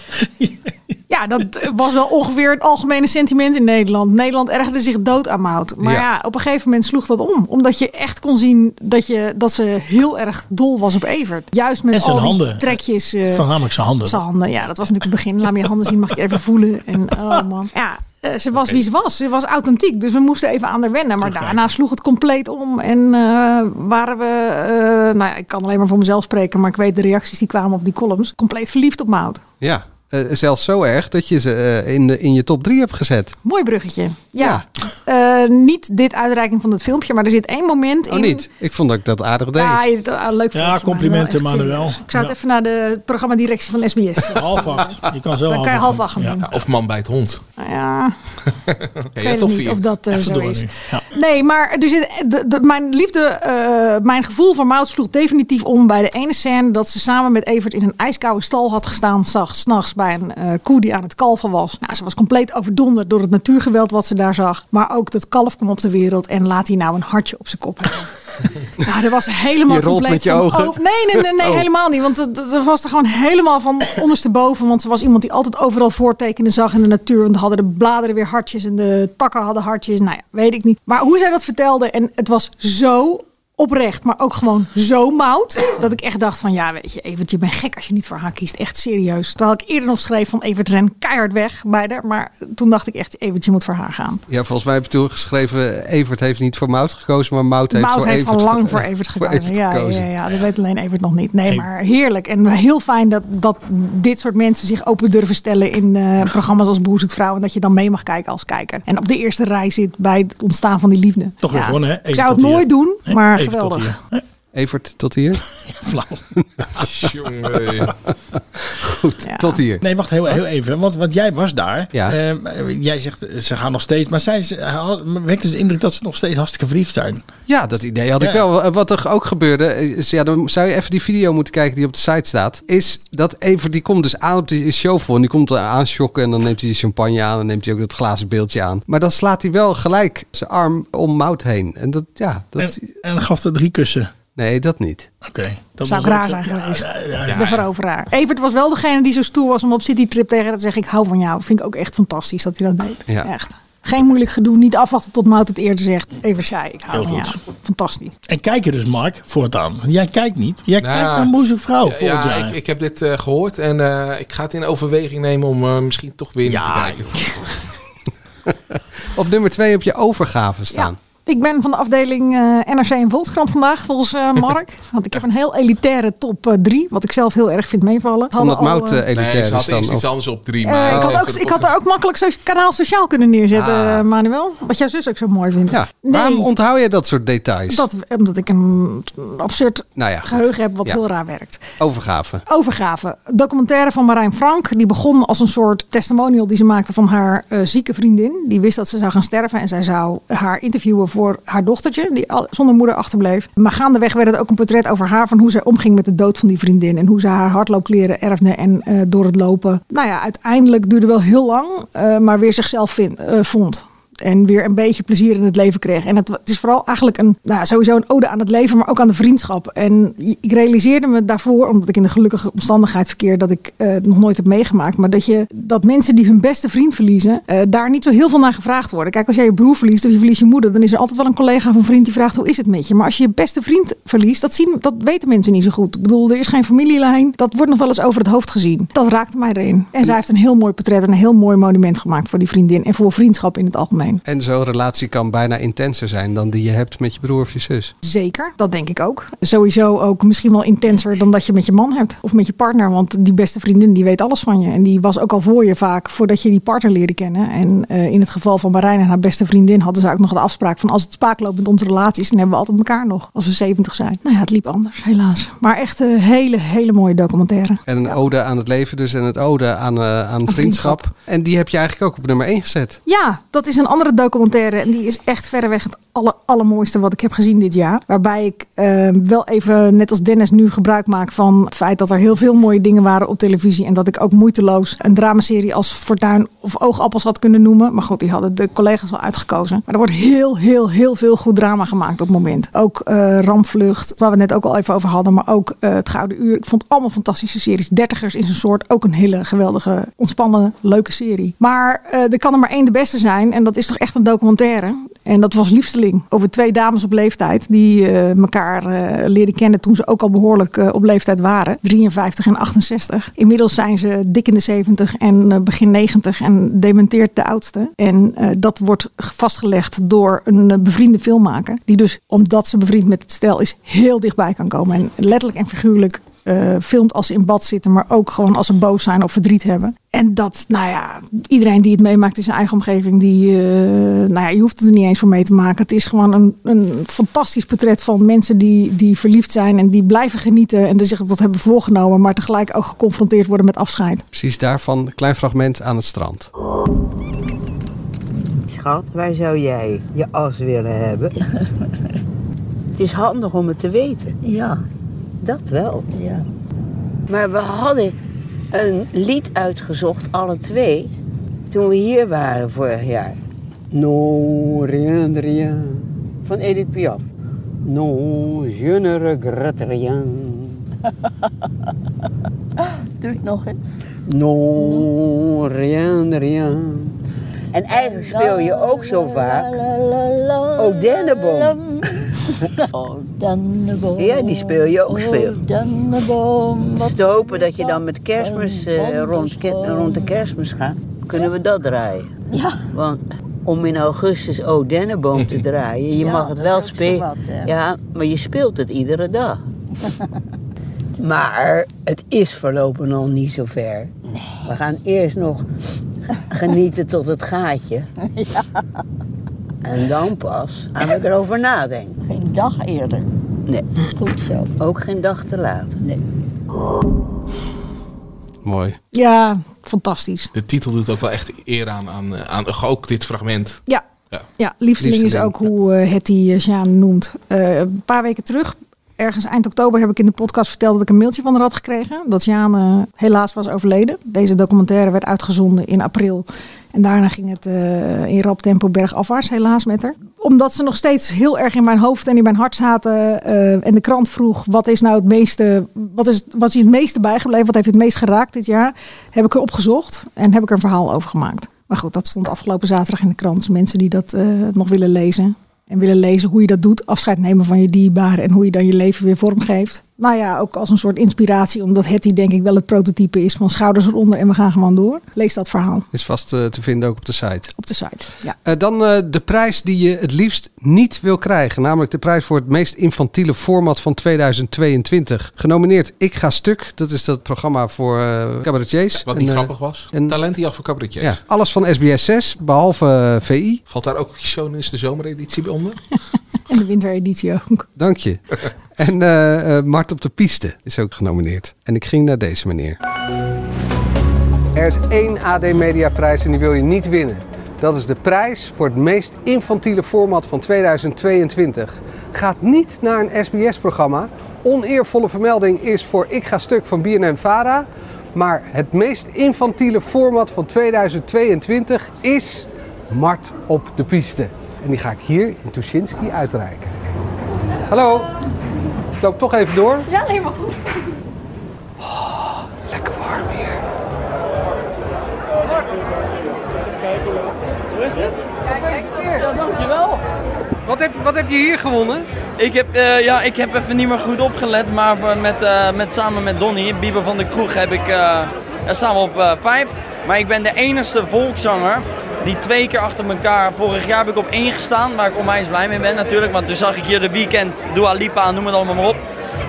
Ja, dat was wel ongeveer het algemene sentiment in Nederland. Nederland ergerde zich dood aan Mout. Maar Ja. ja. op een gegeven moment sloeg dat om. Omdat je echt kon zien dat, je, dat ze heel erg dol was op Evert. Juist met En zijn al die handen. trekjes. eh, Voornamelijk zijn handen. zijn handen, ja, dat was natuurlijk het begin. Laat me je handen zien, mag ik even voelen. En oh man. Ja, eh, ze was wie ze was. Ze was authentiek, dus we moesten even aan haar wennen. Maar daarna sloeg het compleet om. En eh, waren we, eh, nou ja, ik kan alleen maar voor mezelf spreken, maar ik weet de reacties die kwamen op die columns. Compleet verliefd op Mout. Ja, eh, zelfs zo erg dat je ze eh, in, de, in je top 3 hebt gezet. Mooi bruggetje. Ja. Eh, niet dit uitreiking van het filmpje, maar er zit één moment in. Oh niet? Ik vond dat ik dat aardig deed. Ja, je- ah, leuk Ja, complimenten, Manuel. Ik zou het Ja. even naar de programmadirectie van SBS. [LAUGHS] Half acht. Je kan zo Dan kan je half acht gaan doen. Ja, of man bij het hond. [LAUGHS] Nou ja, ik weet niet of dat zo is. Nee, maar er zit, de, de- mijn liefde, eh, mijn gevoel voor Mout sloeg definitief om bij de ene scène dat ze samen met Evert in een ijskoude stal had gestaan, s'nachts s'nachts bij een eh, koe die aan het kalven was. Nou, ze was compleet overdonderd door het natuurgeweld wat ze daar zag. Maar ook dat kalf kwam op de wereld en laat hij nou een hartje op zijn kop hebben. [LAUGHS] Nou, er was helemaal Je compleet met je ogen. over- Nee, nee, nee, nee Oh. helemaal niet. Want het- het was er gewoon helemaal van ondersteboven. Want ze was iemand die altijd overal voortekenen zag in de natuur. Want hadden de bladeren weer hartjes en de takken hadden hartjes. Nou ja, weet ik niet. Maar hoe zij dat vertelde, en het was zo oprecht, maar ook gewoon zo mout. Dat ik echt dacht van, ja weet je, Evert, je bent gek als je niet voor haar kiest. Echt serieus. Terwijl ik eerder nog schreef van Evert ren keihard weg bij haar. Maar toen dacht ik echt, Evert, je moet voor haar gaan. Ja, volgens mij heb je toen geschreven... Evert heeft niet voor Mout gekozen, maar Mout heeft Mout voor heeft Evert al lang voor [LAUGHS] Evert voor gekozen. Evert ja, ja, gekozen. ja, ja, dat weet alleen Evert nog niet. Nee, maar heerlijk. En heel fijn dat, dat dit soort mensen zich open durven stellen in eh, programma's als Boer zoekt vrouw. En dat je dan mee mag kijken als kijker. En op de eerste rij zit bij het ontstaan van die liefde. Toch weer Ja. gewonnen, hè? Ik Even zou het nooit doen, maar geweldig. Evert, tot hier. [LAUGHS] Flauw. Jongen. Goed, tot hier. Nee, wacht heel, heel even. Want, want jij was daar. Ja. Eh, jij zegt eh, ze gaan nog steeds. Maar zij ze, wekte de indruk dat ze nog steeds hartstikke verliefd zijn. Ja, dat idee had ik Ja. wel. Wat er ook gebeurde, is, ja, dan zou je even die video moeten kijken die op de site staat. Is dat Evert, die komt dus aan op die show voor. En die komt er aanschokken en dan neemt hij de champagne aan. En neemt hij ook dat glazen beeldje aan. Maar dan slaat hij wel gelijk zijn arm om Mout heen. En dat, ja, dat... En, en gaf er drie kussen. Nee, dat niet. Oké. Dat zou ik raar zijn geweest. ja, ja, ja. De veroveraar. Evert was wel degene die zo stoer was om op citytrip tegen haar te zeggen... ik hou van jou. Vind ik ook echt fantastisch dat hij dat deed. Ja. Echt. Geen moeilijk gedoe. Niet afwachten tot Mout het eerder zegt. Evert zei, ik hou Heel van goed. jou. Fantastisch. En kijk je dus, Mark, voortaan. Jij kijkt niet. Jij Nou, kijkt naar Moeilijk Vrouw Ja, jaar. ik, ik heb dit eh, gehoord en eh, ik ga het in overweging nemen om eh, misschien toch weer te kijken. [LAUGHS] Op nummer twee heb je overgave staan. Ik ben van de afdeling eh, NRC en Volkskrant vandaag, volgens eh, [LAUGHS] Mark. Want ik heb een heel elitaire top 3, wat ik zelf heel erg vind meevallen. Omdat Mout eh, eh, elitair Nee, ze had is dan. eerst iets anders op drie. eh, maar ik, had ook, ik had er ook makkelijk kanaal sociaal kunnen neerzetten, Ah. eh, Manuel. Wat jouw zus ook zo mooi vindt. Ja. Nee, Waarom onthoud je dat soort details? dat, omdat ik een absurd Nou ja, geheugen heb wat Ja. heel raar werkt. Overgave. Overgave. Documentaire van Marijn Frank. Die begon als een soort testimonial die ze maakte van haar eh, zieke vriendin. Die wist dat ze zou gaan sterven. En zij zou haar interviewen voor haar dochtertje. Die zonder moeder achterbleef. Maar gaandeweg werd het ook een portret over haar. Van hoe zij omging met de dood van die vriendin. En hoe ze haar hardloopkleren erfde. En eh, door het lopen. Nou ja, uiteindelijk duurde wel heel lang. eh, maar weer zichzelf eh, vond. En weer een beetje plezier in het leven kreeg. En het, is vooral eigenlijk een, nou, sowieso een ode aan het leven, maar ook aan de vriendschap. En ik realiseerde me daarvoor, omdat ik in de gelukkige omstandigheid verkeer, dat ik het nog nooit heb meegemaakt. Maar dat, je, dat mensen die hun beste vriend verliezen, eh, daar niet zo heel veel naar gevraagd worden. Kijk, als jij je broer verliest of je verliest je moeder, dan is er altijd wel een collega of een vriend die vraagt hoe is het met je. Maar als je je beste vriend verliest, dat, zien, dat weten mensen niet zo goed. Ik bedoel, er is geen familielijn. Dat wordt nog wel eens over het hoofd gezien. Dat raakte mij erin. En zij heeft een heel mooi portret en een heel mooi monument gemaakt voor die vriendin. En voor vriendschap in het algemeen. En zo'n relatie kan bijna intenser zijn dan die je hebt met je broer of je zus. Zeker, dat denk ik ook. Sowieso ook misschien wel intenser dan dat je met je man hebt of met je partner. Want die beste vriendin die weet alles van je. En die was ook al voor je vaak voordat je die partner leerde kennen. En eh, in het geval van Marijn en haar beste vriendin hadden ze ook nog de afspraak van als het spaak loopt met onze relaties, dan hebben we altijd elkaar nog als we 70 zijn. Nou ja, het liep anders, helaas. Maar echt een hele, hele mooie documentaire. En een ode aan het leven dus en het ode aan, eh, aan vriendschap. En die heb je eigenlijk ook op nummer 1 gezet. Ja, dat is een andere documentaire. En die is echt verreweg het aller, allermooiste wat ik heb gezien dit jaar. Waarbij ik eh, wel even, net als Dennis, nu gebruik maak van het feit dat er heel veel mooie dingen waren op televisie. En dat ik ook moeiteloos een dramaserie als Fortuin of Oogappels had kunnen noemen. Maar goed, die hadden de collega's al uitgekozen. Maar er wordt heel, heel, heel veel goed drama gemaakt op het moment. Ook eh Rampvlucht, waar we net ook al even over hadden. Maar ook eh, Het Gouden Uur. Ik vond allemaal fantastische series. Dertigers in zijn soort. Ook een hele geweldige, ontspannende, leuke serie. Maar eh, er kan er maar één de beste zijn. En dat is toch echt een documentaire. En dat was Liefsteling. Over twee dames op leeftijd. Die eh, elkaar eh, leerden kennen toen ze ook al behoorlijk eh, op leeftijd waren. 53 en 68. Inmiddels zijn ze dik in de 70 en begin 90. En dementeert de oudste. En dat wordt vastgelegd door een bevriende filmmaker. Die dus, omdat ze bevriend met het stel is, heel dichtbij kan komen. En letterlijk en figuurlijk eh, filmt als ze in bad zitten, maar ook gewoon als ze boos zijn of verdriet hebben. En dat, nou ja, iedereen die het meemaakt in zijn eigen omgeving, die, eh, nou ja, je hoeft het er niet eens voor mee te maken. Het is gewoon een, een fantastisch portret van mensen die, die verliefd zijn en die blijven genieten en die zich dat hebben voorgenomen, maar tegelijk ook geconfronteerd worden met afscheid. Precies daarvan een klein fragment aan het strand. Schat, waar zou jij je as willen hebben? [LAUGHS] het is handig om het te weten. Ja. Dat wel. Ja. Maar we hadden een lied uitgezocht, alle twee, toen we hier waren vorig jaar. No, rien, rien. Van Edith Piaf. No, je ne regrette rien. [LAUGHS] Doe het nog eens. No, rien, rien. En eigenlijk speel je ook zo vaak Oh, Denneboom. Oh. Ja, die speel je ook veel. Oh, Denneboom. Het is te hopen dat je dan met kerstmis, eh, rond, rond de kerstmis gaat. Kunnen we dat draaien? Ja. Want om in augustus O Denneboom te [LAUGHS] draaien, je Ja, mag het wel spelen. Ja, maar je speelt het iedere dag. [LAUGHS] maar het is voorlopig nog niet zo ver. We gaan eerst nog genieten tot het gaatje. [LAUGHS] En dan pas gaan we erover nadenken. Geen dag eerder. Nee. Goed zo. Ook geen dag te laat. Nee. Mooi. Ja, fantastisch. De titel doet ook wel echt eer aan, aan, eh, aan ook dit fragment. Ja. Ja. Ja, liefsteling is ook hoe eh Hetty eh, Sjaan noemt. Eh, een paar weken terug, ergens eind oktober, heb ik in de podcast verteld dat ik een mailtje van haar had gekregen. Dat Sjaan eh, helaas was overleden. Deze documentaire werd uitgezonden in april. En daarna ging het eh, in rap tempo bergafwaarts helaas met haar. Omdat ze nog steeds heel erg in mijn hoofd en in mijn hart zaten. eh, en de krant vroeg, wat is nou het meeste, wat is, wat is het meeste bijgebleven? Wat heeft het meest geraakt dit jaar? Heb ik er opgezocht en heb ik er een verhaal over gemaakt. Maar goed, dat stond afgelopen zaterdag in de krant. Mensen die dat nog willen lezen. En willen lezen hoe je dat doet. Afscheid nemen van je dierbaren. En hoe je dan je leven weer vormgeeft. Nou ja, ook als een soort inspiratie. Omdat Hetty denk ik wel het prototype is van schouders eronder. En we gaan gewoon door. Lees dat verhaal Is vast eh, te vinden ook op de site. op de site. Ja. Eh, dan eh, de prijs die je het liefst niet wil krijgen. Namelijk de prijs voor het meest infantiele format van 2022. Genomineerd Ik Ga Stuk. Dat is dat programma voor cabaretiers. Wat niet En, grappig was. en- Talentenjacht voor cabaretiers. Ja, alles van SBS 6, behalve eh, VI. Valt daar ook Shownieuws de zomereditie bij onder? [LAUGHS] En de wintereditie ook. Dank je. [LAUGHS] [LAUGHS] En eh, eh, Mart op de Piste is ook genomineerd. En ik ging naar deze meneer. Er is één AD Media prijs en die wil je niet winnen. Dat is de prijs voor het meest infantiele format van 2022. Gaat niet naar een SBS-programma. Oneervolle vermelding is voor Ik Ga Stuk van BNN Vara. Maar het meest infantiele format van 2022 is Mart op de Piste. En die ga ik hier in Tuschinski uitreiken. Hallo, loop toch even door. Ja, helemaal goed. Lekker warm hier. Zo is het. Ja, kijk hier. Ja, dankjewel. Wat heb, wat heb je hier gewonnen? Ik heb, eh, ja, ik heb even niet meer goed opgelet, maar we- met, eh, met, samen met Donny, Bieber van de Kroeg, heb ik, eh, ja, staan we op eh, vijf. Maar ik ben de enige volkszanger die twee keer achter elkaar, vorig jaar heb ik op één gestaan, waar ik onwijs blij mee ben natuurlijk. Want toen zag ik hier de weekend, Dua Lipa, noem het allemaal maar op.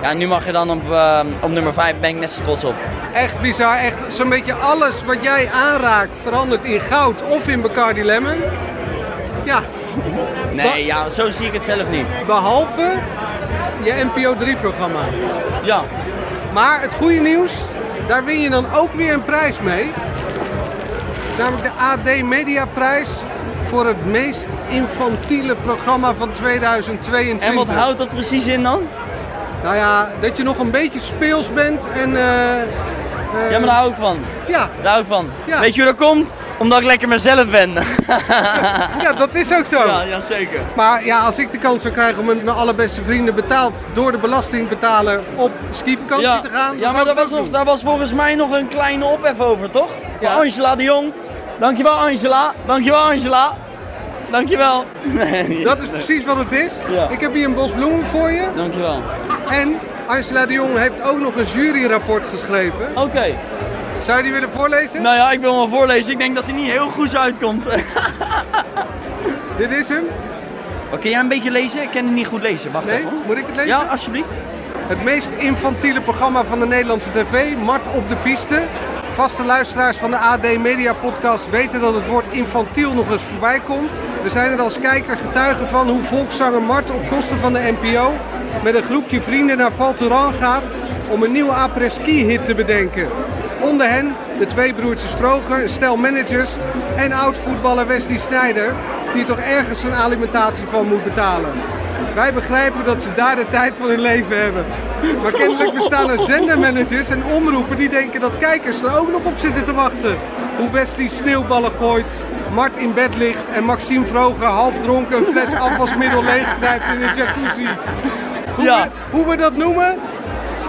Ja, nu mag je dan op, eh, op nummer vijf, ben ik net zo trots op. Echt bizar. Echt zo'n beetje alles wat jij aanraakt verandert in goud of in Bacardi Lemon. Ja. Nee, ja, zo zie ik het zelf niet. Behalve je NPO 3-programma. Ja. Maar het goede nieuws, daar win je dan ook weer een prijs mee. Namelijk de AD Media Prijs voor het meest infantiele programma van 2022. En wat houdt dat precies in dan? Nou ja, dat je nog een beetje speels bent en... eh, eh, Ja, maar daar hou ik van. Ja. Daar hou ik van. Ja. Weet je hoe dat komt? Omdat ik lekker mezelf ben. [LAUGHS] ja, dat is ook zo. Ja, ja, zeker. Maar ja, als ik de kans zou krijgen om met mijn allerbeste vrienden betaald door de belastingbetaler op skivakantie Ja, te gaan. ja maar daar was, nog, doen. daar was volgens mij nog een kleine ophef over, toch? Van Angela de Jong. Dankjewel Angela. Dankjewel Angela. Dankjewel. Nee, [LAUGHS] Dat is nee. precies wat het is. Ja. Ik heb hier een bos bloemen voor je. Dankjewel. En Angela de Jong heeft ook nog een juryrapport geschreven. Oké. Zou je die willen voorlezen? Nou ja, ik wil hem wel voorlezen. Ik denk dat hij niet heel goed uitkomt. [LAUGHS] Dit is hem. Maar kun jij een beetje lezen? Ik kan het niet goed lezen. Wacht Nee, even. moet ik het lezen? Ja, alsjeblieft. Het meest infantiele programma van de Nederlandse tv, Mart op de piste. Vaste luisteraars van de AD Media Podcast weten dat het woord infantiel nog eens voorbij komt. We zijn er als kijker getuigen van hoe volkszanger Mart op kosten van de NPO met een groepje vrienden naar Val Thorens gaat om een nieuwe après-ski hit te bedenken. Onder hen de twee broertjes Vroger, stel managers en oud-voetballer Wesley Sneijder, die toch ergens zijn alimentatie van moet betalen. Wij begrijpen dat ze daar de tijd van hun leven hebben. Maar kennelijk bestaan er zendermanagers en omroepen die denken dat kijkers er ook nog op zitten te wachten. Hoe Wesley sneeuwballen gooit, Mart in bed ligt en Maxime Vroger half dronken een fles afwasmiddel leegknijpt in een jacuzzi. Hoe, Ja. we, hoe we dat noemen?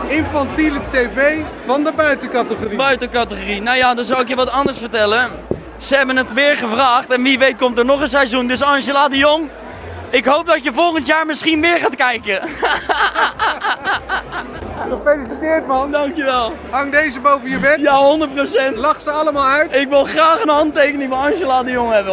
Infantiele tv van de buitencategorie. Buitencategorie. Nou ja, dan zou ik je wat anders vertellen. Ze hebben het weer gevraagd en wie weet komt er nog een seizoen. Dus Angela de Jong, ik hoop dat je volgend jaar misschien weer gaat kijken. [LAUGHS] Gefeliciteerd man. Dankjewel. Hang deze boven je bed. Ja, 100%. Lach ze allemaal uit. Ik wil graag een handtekening van Angela de Jong hebben.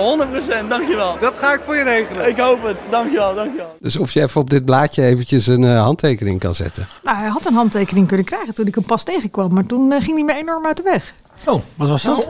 100%. Dankjewel. Dat ga ik voor je regelen. Ik hoop het. Dankjewel, dankjewel. Dus of je even op dit blaadje eventjes een eh, handtekening kan zetten. Nou, hij had een handtekening kunnen krijgen toen ik hem pas tegenkwam. Maar toen eh, ging hij me enorm uit de weg. Oh, wat was dat?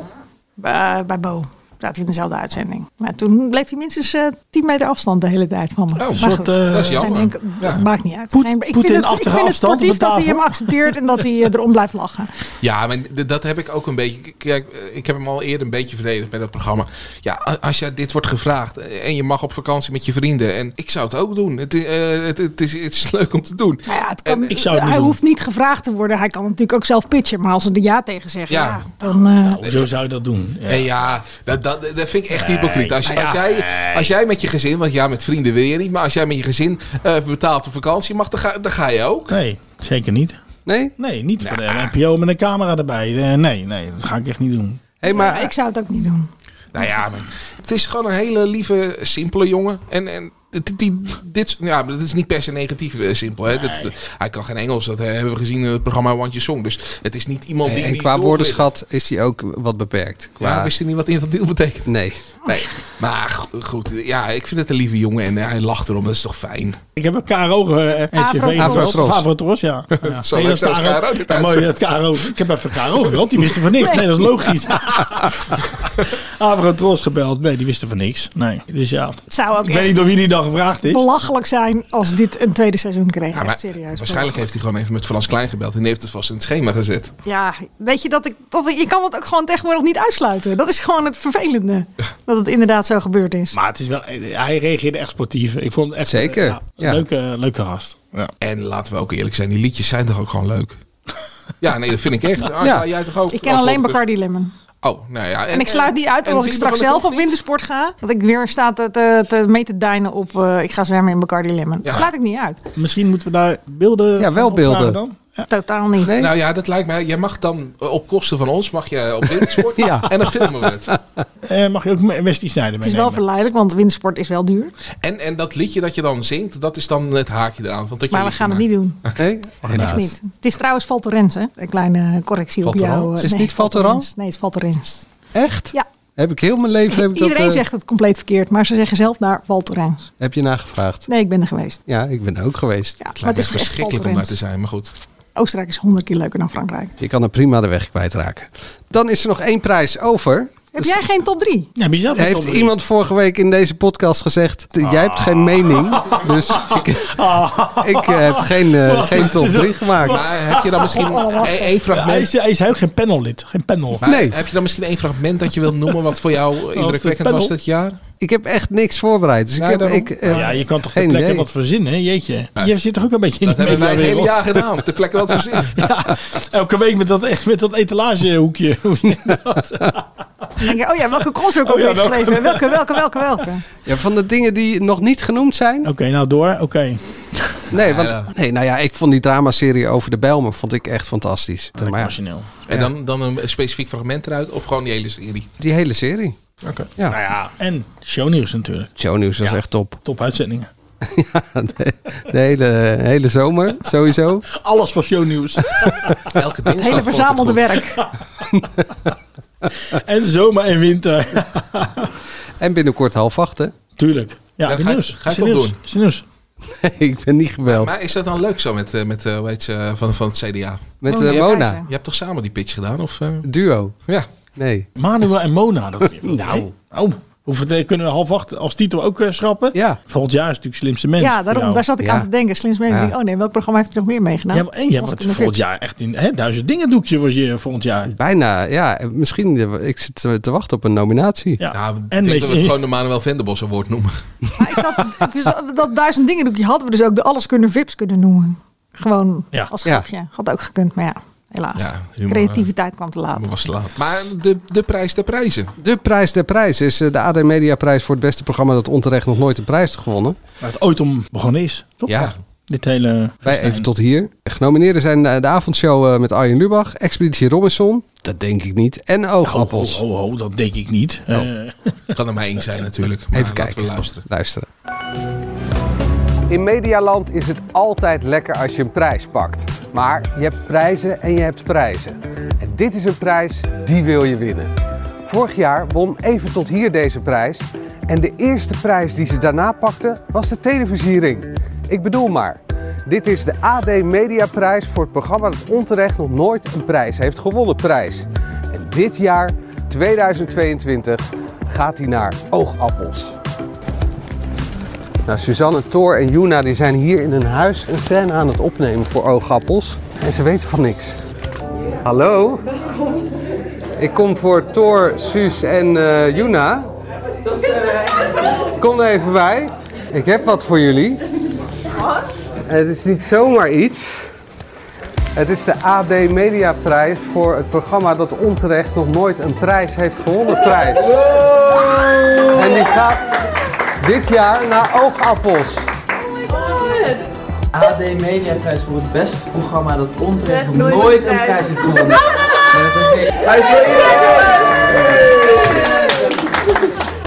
Bij, bij Bo. Zaten we in dezelfde uitzending. Maar toen bleef hij minstens eh 10 meter afstand de hele tijd van me. Maar een soort, goed, eh, geen dat is jammer. enkel- Ja. Maakt niet uit. Poet- Nee, ik Poetin vind het, ik vind het sportief dat hij hem accepteert en dat hij eh, erom blijft lachen. Ja, maar dat heb ik ook een beetje. Kijk, eh, ik heb hem al eerder een beetje verdedigd met dat programma. Ja, als je dit wordt gevraagd eh, en je mag op vakantie met je vrienden. En ik zou het ook doen. Het, is, eh, het, het, is, het is [LAUGHS] leuk om te doen. Nou ja, het kan, ik zou het hij doen. hoeft niet gevraagd te worden. Hij kan natuurlijk ook zelf pitchen. Maar als ze er ja tegen zeggen, ja, Ja. dan... eh, Zo zou je dat doen. Ja. Nee, ja, dat, dat, dat vind ik echt hypocriet. Als, nou als, ja, jij, als jij met je gezin, want ja, met vrienden wil je niet, maar als jij met je gezin eh, betaalt op vakantie mag, dan ga, dan ga je ook. Nee, zeker niet. Nee? Nee, niet voor de NPO met een camera erbij. Eh, nee, nee, dat ga ik echt niet doen. Hey, maar ik zou het ook niet doen. Nou ja, maar het is gewoon een hele lieve, simpele jongen. En, en die, die- dit, ja, dit is niet per se negatief eh, simpel. Hè. Dat, hij kan geen Engels, dat hebben we gezien in het programma Want Je Song. Dus het is niet iemand die... en die qua woordenschat is hij ook wat beperkt. Qua... Ja, wist je niet wat infantiel betekent? Nee. Nee, maar go- goed. Ja, ik vind het een lieve jongen en hij lacht erom. Dat is toch fijn? Ik heb een KRO eh, SCV Afrotros, ja. [LAUGHS] ja. Het Nee, KRO. KRO dit Ja, mooi, dat KRO. Ik heb even KRO gebeld, die wisten van niks. Nee, dat is logisch. [LAUGHS] Afrotros gebeld. Nee, die wisten van niks. Nee, dus ja. Het zou ook Ik weet niet door wie die dan gevraagd is. belachelijk zijn als dit een tweede seizoen kreeg. Ja, maar serieus. waarschijnlijk heeft hij gewoon even met Frans Klein gebeld. En die heeft het vast in het schema gezet. Ja, weet je dat ik, dat ik- je kan het ook gewoon tegenwoordig niet uitsluiten. Dat is gewoon het vervelende. Dat het inderdaad zo gebeurd is. Maar het is wel, hij reageerde echt sportief. Ik vond het echt Zeker, ja, een ja. Leuke, leuke gast. Ja. En laten we ook eerlijk zijn, die liedjes zijn toch ook gewoon leuk? Ja, nee, dat vind ik echt. Angela, jij toch ook? Ik ken alleen? Bacardi Lemon. Oh, nou ja. En, ik sluit die uit en als ik straks zelf op wintersport ga. Dat ik weer sta te, te, te mee te deinen op eh, ik ga zwemmen in Bacardi Lemon. Ja. Dat sluit ik niet uit. Misschien moeten we daar beelden Ja, wel beelden. dan? Totaal niet. Nou ja, dat lijkt mij. Jij mag dan eh, op kosten van ons mag je op wintersport. [LAUGHS] Ja. En dan filmen we het. Eh, mag je ook me- Wesley Snijder Het is wel meenemen? verleidelijk, want wintersport is wel duur. En, en dat liedje dat je dan zingt, dat is dan het haakje eraan. Want dat je Maar we gaan het niet doen. Nee? Echt niet. Het is trouwens Val Thorens, hè? Een kleine correctie op jou. Eh, Is het nee, niet Val Thorens. Thorens? Nee, het is Val Thorens. Echt? Ja. Heb ik heel mijn leven... Heb ik dat, Iedereen eh, zegt het compleet verkeerd, maar ze zeggen zelf naar Val Thorens. Heb je nagevraagd? Nee, ik ben er geweest. Ja, ik ben ook geweest. Ja, Het maar het is verschrikkelijk om daar te zijn, maar goed. Oostenrijk is honderd keer leuker dan Frankrijk. Je kan er prima de weg kwijtraken. Dan is er nog één prijs over. Heb jij geen top 3? Ja, heb je zelf een Heeft top drie? iemand vorige week in deze podcast gezegd... Jij hebt geen mening, dus ik, [LAUGHS] ik eh, heb geen, eh, geen top is 3 dat- gemaakt. Maar heb je dan misschien één Ja, hij, fragment? is, hij is ook geen panellid. Geen panel. Maar Nee. Heb je dan misschien één fragment dat je wilt noemen wat voor jou indrukwekkend was dit jaar? Ik heb echt niks voorbereid. Dus ik heb, daarom. ik, eh, ja, je kan toch ter geen plekke idee. wat verzinnen, jeetje. Ja. Je zit toch ook een beetje in Dat hebben wij het hele jaar gedaan. Ter plekke wat zien. [LAUGHS] Ja, elke week met dat, met dat etalagehoekje. [LAUGHS] Oh ja, welke ik Oh ook ja, weer welke- geschreven? Welke, welke, welke, welke? Ja, van de dingen die nog niet genoemd zijn. Oké, nou door. Oké. Nee, want Ja. nee, nou ja, ik vond die dramaserie over de Bijlmer vond ik echt fantastisch. Maar ja, Emotioneel. En dan, dan een specifiek fragment eruit of gewoon die hele serie? die hele serie. Oké. Ja. Nou ja, en shownieuws natuurlijk. Shownieuws was echt top. Top uitzendingen. [LAUGHS] Ja, de, de hele, hele zomer, sowieso. Alles van shownieuws. [LAUGHS] Elke Het hele verzamelde werk. [LAUGHS] en zomer en winter. En binnenkort half acht, hè? Tuurlijk. Ja, Ja, ga nieuws? ga je Is toch doen? Is nieuws? Nee, ik ben niet gebeld. Maar is dat dan leuk zo met, eh, met eh, hoe heet ze, van, van het CDA? Met Mona. Je hebt toch samen die pitch gedaan? Of, eh? Duo. Ja. Nee. Manuel en Mona. Dat [LAUGHS] nou. Oh, Hoeveel kunnen we half acht als titel ook eh, schrappen? Ja. Volgend jaar is het natuurlijk slimste mens. Ja, daarom. Ja. Daar zat ik Ja. aan te denken. Slims mee. Ja. Oh nee, welk programma heeft hij nog meer meegedaan? Ja, maar, en je hebt de volgend jaar echt in hè, duizend dingen doekje was je volgend jaar. Bijna, ja. Misschien, eh, ik zit te- te wachten op een nominatie. Ja. Nou, En ik denk weet dat we het gewoon de Manuel Venderbos award noemen. [LAUGHS] Maar ik zat, ik zat- dat duizend dingen doekje hadden we dus ook de alles kunnen vips kunnen noemen. Gewoon Ja. als Ja. grapje. Had ook gekund, maar ja, helaas. Ja, humor, Creativiteit kwam te laat. Was te laat. Maar de, de prijs der prijzen. De prijs der prijs is eh, de AD Media prijs voor het beste programma dat onterecht nog nooit een prijs heeft gewonnen. Waar het ooit om begonnen is, toch? Ja. Dit hele... Wij even tot hier. Genomineerden zijn eh, de avondshow eh, met Arjen Lubach, Expeditie Robinson, dat denk ik niet, en Oogappels. Ho, ho, ho, dat denk ik niet. Oh. Kan er maar één zijn natuurlijk. Maar Even laten kijken. we luisteren. Luisteren. In Medialand is het altijd lekker als je een prijs pakt. Maar je hebt prijzen en je hebt prijzen. En dit is een prijs, die wil je winnen. Vorig jaar won Even tot hier deze prijs. En de eerste prijs die ze daarna pakte was de televisiering. Ik bedoel maar, dit is de AD Mediaprijs voor het programma dat onterecht nog nooit een prijs heeft gewonnen prijs. En dit jaar, 2022, gaat hij naar Oogappels. Nou, Suzanne, Thor en Juna die zijn hier in een huis een scène aan het opnemen voor Oogappels. En ze weten van niks. Hallo? Ik kom voor Thor, Suus en eh Juna. Kom er even bij. Ik heb wat voor jullie. Het is niet zomaar iets. Het is de AD Mediaprijs voor het programma dat onterecht nog nooit een prijs heeft gewonnen prijs. En die gaat dit jaar naar Oogappels. AD Mediaprijs voor het beste programma dat onterecht nog nooit nooit een prijs. heeft gewonnen. Hij is voor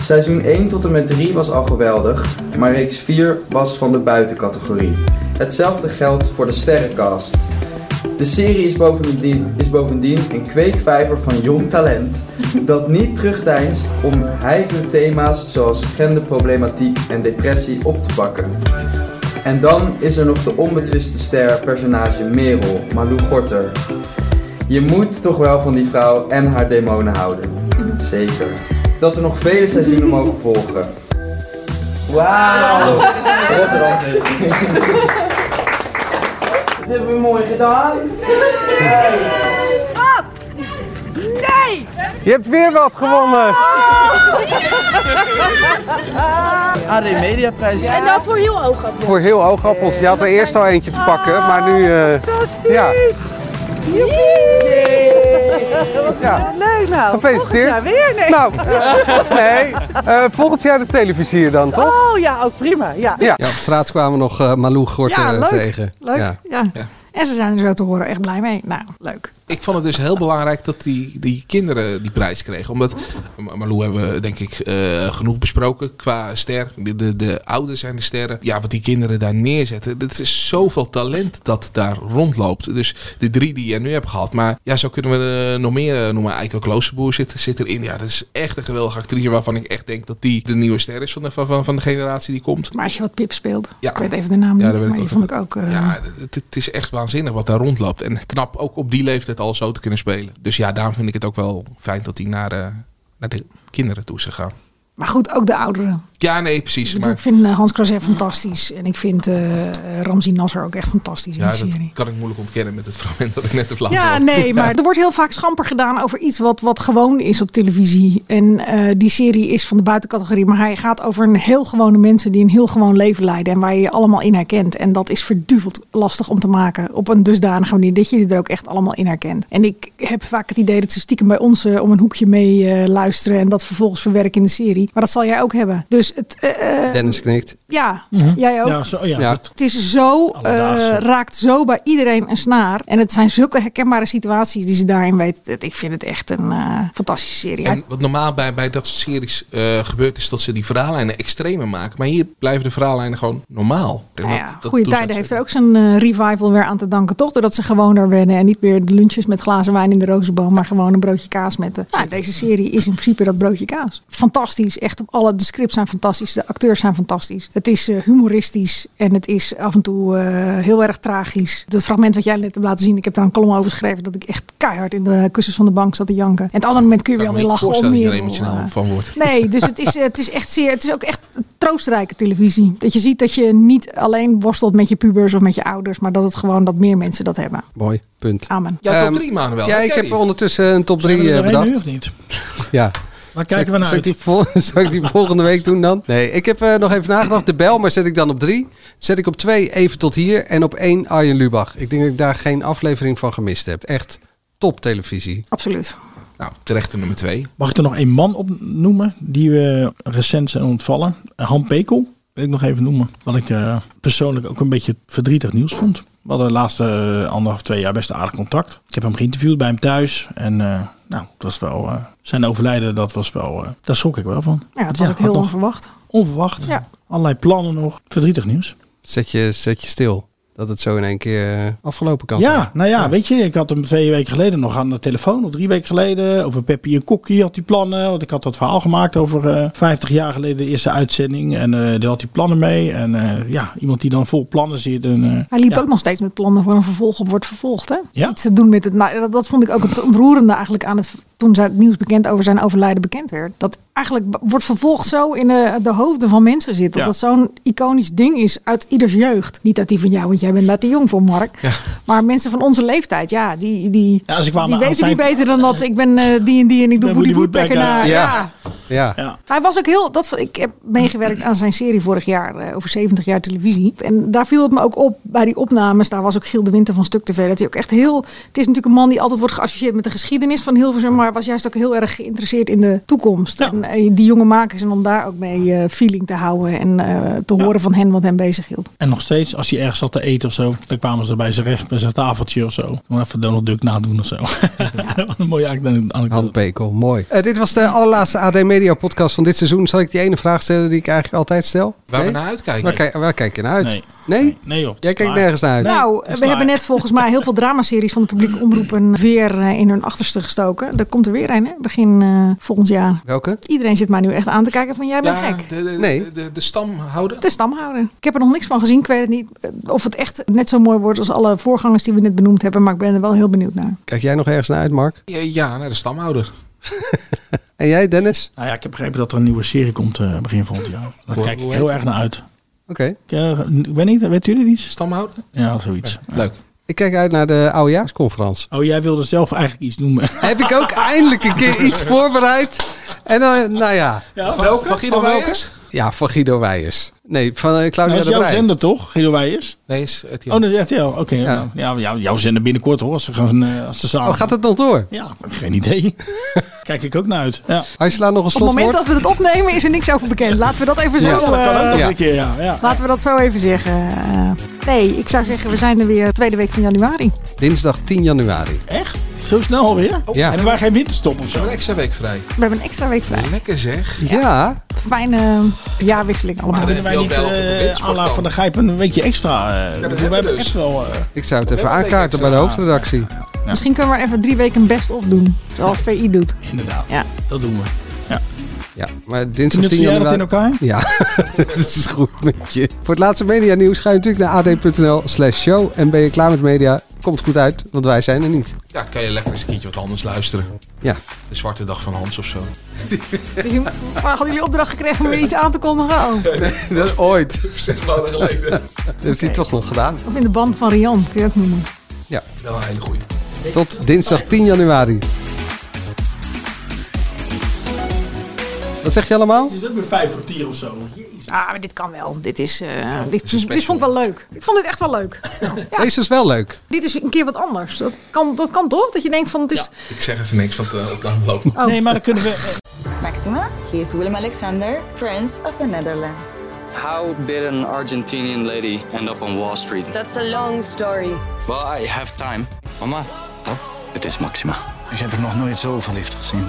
Seizoen 1 tot en met 3 was al geweldig, maar reeks 4 was van de buitencategorie. Hetzelfde geldt voor de sterrencast. De serie is bovendien, is bovendien een kweekvijver van jong talent [LAUGHS] dat niet terugdeinst om heikele thema's zoals genderproblematiek en depressie op te pakken. En dan is er nog de onbetwiste ster personage Merel, Malou Gorter. Je moet toch wel van die vrouw en haar demonen houden. Zeker. Dat er nog vele seizoenen mogen volgen. Wauw! Rotterdam. [LAUGHS] Dit hebben we mooi gedaan. Schat! Nee! Je hebt weer wat gewonnen. AD Mediaprijs. En dan voor heel oog Voor heel Oogappels. Je had er eerst al eentje te pakken, maar nu... eh, ja. Ja. Leuk nou. Gefeliciteerd. Volgend jaar weer, nee. Nou, nee. eh, volgend jaar de televisie dan, toch? Oh ja, ook prima. Ja. Ja. op straat kwamen we nog eh Malou Gorter Ja, eh, leuk. tegen. Leuk. Ja. Ja. En ze zijn er zo te horen echt blij mee. Nou, leuk. Ik vond het dus heel belangrijk dat die, die kinderen die prijs kregen. Omdat, Ma- Malou hebben we denk ik eh, genoeg besproken qua ster. De, de, de ouders zijn de sterren. Ja, wat die kinderen daar neerzetten. Het is zoveel talent dat daar rondloopt. Dus de drie die je nu hebt gehad. Maar ja, zo kunnen we er nog meer eh, noemen. Eiko Kloosterboer zit, zit erin. Ja, dat is echt een geweldige actrice waarvan ik echt denk dat die de nieuwe ster is van de, van, van, de generatie die komt. Maar als je wat Pip speelt. Ja. Ik weet even de naam Ja, niet, maar die vond ik ook... eh, Ja, het, het is echt waanzinnig wat daar rondloopt. En knap ook op die leeftijd al zo te kunnen spelen. Dus ja, daarom vind ik het ook wel fijn dat hij naar, eh, naar de kinderen toe is gegaan. Maar goed, ook de ouderen. Ja, nee, precies. Ik, Maar ik vind eh, Hans Croiset fantastisch. En ik vind eh Ramzi Nasser ook echt fantastisch in de dat serie. kan ik moeilijk ontkennen met het fragment [LAUGHS] dat ik net heb laten Ja, nee, [LAUGHS] maar er wordt heel vaak schamper gedaan over iets wat, wat gewoon is op televisie. En eh, die serie is van de buitencategorie, maar hij gaat over een heel gewone mensen die een heel gewoon leven leiden en waar je je allemaal in herkent. En dat is verduveld lastig om te maken op een dusdanige manier dat je er ook echt allemaal in herkent. En ik heb vaak het idee dat ze stiekem bij ons om een hoekje mee luisteren en dat vervolgens verwerken in de serie. Maar dat zal jij ook hebben. Dus het, eh, eh, Dennis knikt. ja, Mhm. jij ook. Ja, zo, ja. Ja. dat- Het is zo, eh, raakt zo bij iedereen een snaar. En het zijn zulke herkenbare situaties die ze daarin weet. Het- Ik vind het echt een eh, fantastische serie. En wat normaal bij, bij dat soort series eh, gebeurt is dat ze die verhaallijnen extremer maken. Maar hier blijven de verhaallijnen gewoon normaal. Nou dat- ja, dat Goede Tijden heeft er ook zijn eh, revival weer aan te danken, toch? Doordat ze gewoon daar wennen en niet meer de lunches met glazen wijn in de rozenboom, maar gewoon een broodje kaas met de... Nou, deze serie is in principe dat broodje kaas. Fantastisch. Fantastisch. Echt op alle. De scripts zijn fantastisch. De acteurs zijn fantastisch. Het is eh, humoristisch. En het is af en toe eh, heel erg tragisch. Dat fragment wat jij net hebt laten zien. Ik heb daar een column over geschreven. Dat ik echt keihard in de kussens van de bank zat te janken. En het andere moment kun je wel weer niet lachen om voorstellen dat je er meer. emotionaal van wordt. Nee, dus het is, het is echt zeer. Het is ook echt troostrijke televisie. Dat je ziet dat je niet alleen worstelt met je pubers of met je ouders. Maar dat het gewoon dat meer mensen dat hebben. Mooi, punt. Amen. Jouw top Ehm, 3, Manuel. Ja, ik heb ondertussen een top Zijn 3 we er doorheen bedacht. nu of niet? Ja. Waar kijken we naar Zal ik uit? die, vol- [LAUGHS] zal ik die volgende week doen dan? Nee, ik heb eh, nog even nagedacht. De bel, maar zet ik dan op drie. Zet ik op twee even tot hier. En op één Arjen Lubach. Ik denk dat ik daar geen aflevering van gemist heb. Echt top televisie. Absoluut. Nou, terechte nummer 2. Mag ik er nog één man op noemen die we recent zijn ontvallen? Han Pekel wil ik nog even noemen. Wat ik eh, persoonlijk ook een beetje verdrietig nieuws vond. We hadden de laatste eh, anderhalf, twee jaar best een aardig contact. Ik heb hem geïnterviewd bij hem thuis. En eh, nou, dat was wel, eh, zijn overlijden, dat was wel, eh, daar schrok ik wel van. Ja, het was ook heel onverwacht. Onverwacht. Ja. Allerlei plannen nog. Verdrietig nieuws. Zet je, zet je stil. Dat het zo in één keer eh, afgelopen kan zijn. Ja, nou ja, weet je, ik had hem twee weken geleden nog aan de telefoon, of drie weken geleden, over Peppy en Kokkie had hij plannen. Want ik had dat verhaal gemaakt over eh 50 jaar geleden, de eerste uitzending. En eh daar had hij plannen mee. En eh, ja, iemand die dan vol plannen zit. En, eh, Hij liep ja. ook nog steeds met plannen voor een vervolg op wordt vervolgd. Hè? Ja. Iets te doen met het. Nou, dat, dat vond ik ook het ontroerende eigenlijk aan het. Toen het nieuws bekend over zijn overlijden bekend werd. Dat eigenlijk wordt vervolgd zo in de, de hoofden van mensen zit. Dat Ja. dat zo'n iconisch ding is uit ieders jeugd. Niet uit die van jou, want jij bent daar te jong voor, Mark. Maar mensen van onze leeftijd, ja, die, die, Ja, ze kwamen die weten zijn- niet beter dan dat. Ik ben eh, die en die en ik doe Woody Woodpecker, na. ja. Ja. Ja. Hij was ook heel. Dat, ik heb meegewerkt aan zijn serie vorig jaar eh, over 70 jaar televisie. En daar viel het me ook op bij die opnames. Daar was ook Giel de Winter van Stuk TV. Dat hij ook echt heel. Het is natuurlijk een man die altijd wordt geassocieerd met de geschiedenis van Hilversum. Maar was juist ook heel erg geïnteresseerd in de toekomst. En eh, die jonge makers en om daar ook mee eh, feeling te houden. En eh, te horen van hen wat hem bezig hield. En nog steeds, als hij ergens zat te eten of zo, dan kwamen ze bij zijn recht, bij zijn tafeltje of zo. Dan even Donald Duck nadoen of zo. [LAUGHS] een mooie anekdote. Han Pekel, mooi. Dit was de allerlaatste AD Media podcast van dit seizoen. Zal ik die ene vraag stellen die ik eigenlijk altijd stel? Waar we Nee? naar uitkijken. Waar, kijk, waar kijk je naar uit? Nee. Nee? Nee joh. Jij kijkt nergens naar uit. nou, we hebben net volgens mij heel veel dramaseries van de publieke omroepen weer eh, in hun achterste gestoken. Er komt er weer een, hè? begin eh, volgend jaar. Welke? Iedereen zit mij nu echt aan te kijken van jij bent Ja, gek. de, de, Nee. de, de, de stamhouder. De stamhouder. Ik heb er nog niks van gezien. Ik weet het niet eh, of het echt net zo mooi wordt als alle voorgangers die we net benoemd hebben. Maar ik ben er wel heel benieuwd naar. Kijk jij nog ergens naar uit, Mark? Ja, ja, naar de stamhouder. [LAUGHS] En jij, Dennis? Nou ja, ik heb begrepen dat er een nieuwe serie komt eh, begin volgend jaar. Daar kijk ik heel heet erg naar uit. Oké. Ik, eh, ik weet niet, weten jullie iets? Stamhouder? Ja, zoiets. Leuk. Ik kijk uit naar de oudejaarsconferentie. Oh, jij wilde zelf eigenlijk iets noemen. [LAUGHS] Heb ik ook eindelijk een keer iets voorbereid. En dan, nou ja. Van, van Guido Weijers? Ja, van Guido Weijers. Nee, van eh, Claudia Nou, dat is de jouw zender toch, Guido Weijers? Nee, is RTL. Oh, dat is RTL. Oké, ja. ja, ja, jouw zender binnenkort hoor, als ze, gaan, eh, als ze samen... Oh, gaat het nog door? Ja, geen idee. [LAUGHS] Kijk ik ook naar uit. Ja. Angela, nog een Op het moment slotwoord? dat we het opnemen is er niks over bekend. Laten we dat even zo... Ja, dat kan ook eh, nog een keer, ja. ja. Laten we dat zo even zeggen. Nee, ik zou zeggen we zijn er weer tweede week van januari. Dinsdag 10 januari. Echt? Zo snel alweer? Ja. En er waren geen winterstop of zo? Een extra week vrij. We hebben een extra week vrij. Lekker zeg. Ja. Fijne jaarwisseling allemaal. Maar Kunnen wij niet de uh, van der Gijpen een weekje extra? eh, dat we hebben we hebben dus. echt wel... eh, Ik zou het even hebben aankaarten bij de hoofdredactie. Misschien kunnen we even drie weken een best-of doen. Zoals VI doet. inderdaad, Ja. dat doen we. Ja. Maar dinsdag 10 Knutsen jij dat januari... in elkaar? Ja, [LAUGHS] dat is goed met je. Voor het laatste media nieuws ga je natuurlijk naar ad.nl slash show. En ben je klaar met media, komt het goed uit, want wij zijn er niet. Ja, kan je lekker eens een keertje wat anders luisteren. Ja. De Zwarte Dag van Hans of zo. [LAUGHS] Maar hadden jullie opdracht gekregen om weer iets aan te kondigen? Oh. [LAUGHS] Dat is ooit. Zes maanden geleden. Dat heeft hij toch nog gedaan. Of in de band van Rian, kun je ook noemen. Ja, Wel een hele goeie. tot dinsdag 10 januari. Wat zeg je allemaal? Het is ook weer vijf kwartier of zo. Ah, maar dit kan wel. Dit is, eh, dit, dit vond ik wel leuk. Ik vond dit echt wel leuk. Ja. Deze is wel leuk. Dit is een keer wat anders. Dat kan, dat kan toch? Dat je denkt van het is... Ik zeg even niks, want de opname loopt. Oh. Nee, maar dan kunnen we... Maxima, he is Willem Alexander, Prince of the Netherlands. How did an Argentinian lady end up on Wall Street? That's a long story. Well, I have time. Mama, het is Maxima. Ik heb er nog nooit zo verliefd gezien.